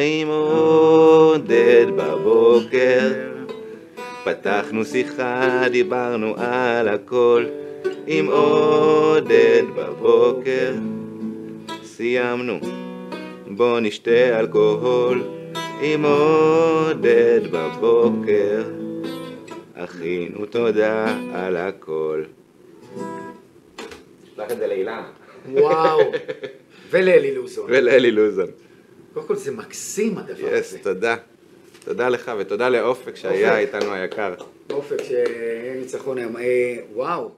עם עודד בבוקר. פתחנו שיחה, דיברנו על הכל, עם עודד בבוקר. סיימנו, בוא נשתה אלכוהול, עם עודד בבוקר. אחינו תודה על הכל. שלח את זה לאילן. וואו. ולאלי לוזון. ולאלי לוזון. קודם כל זה מקסים הדבר יס, הזה. תודה. תודה לך ותודה לאופק שהיה. איתנו היקר. אופק שיהיה ניצחון היום. אה, וואו.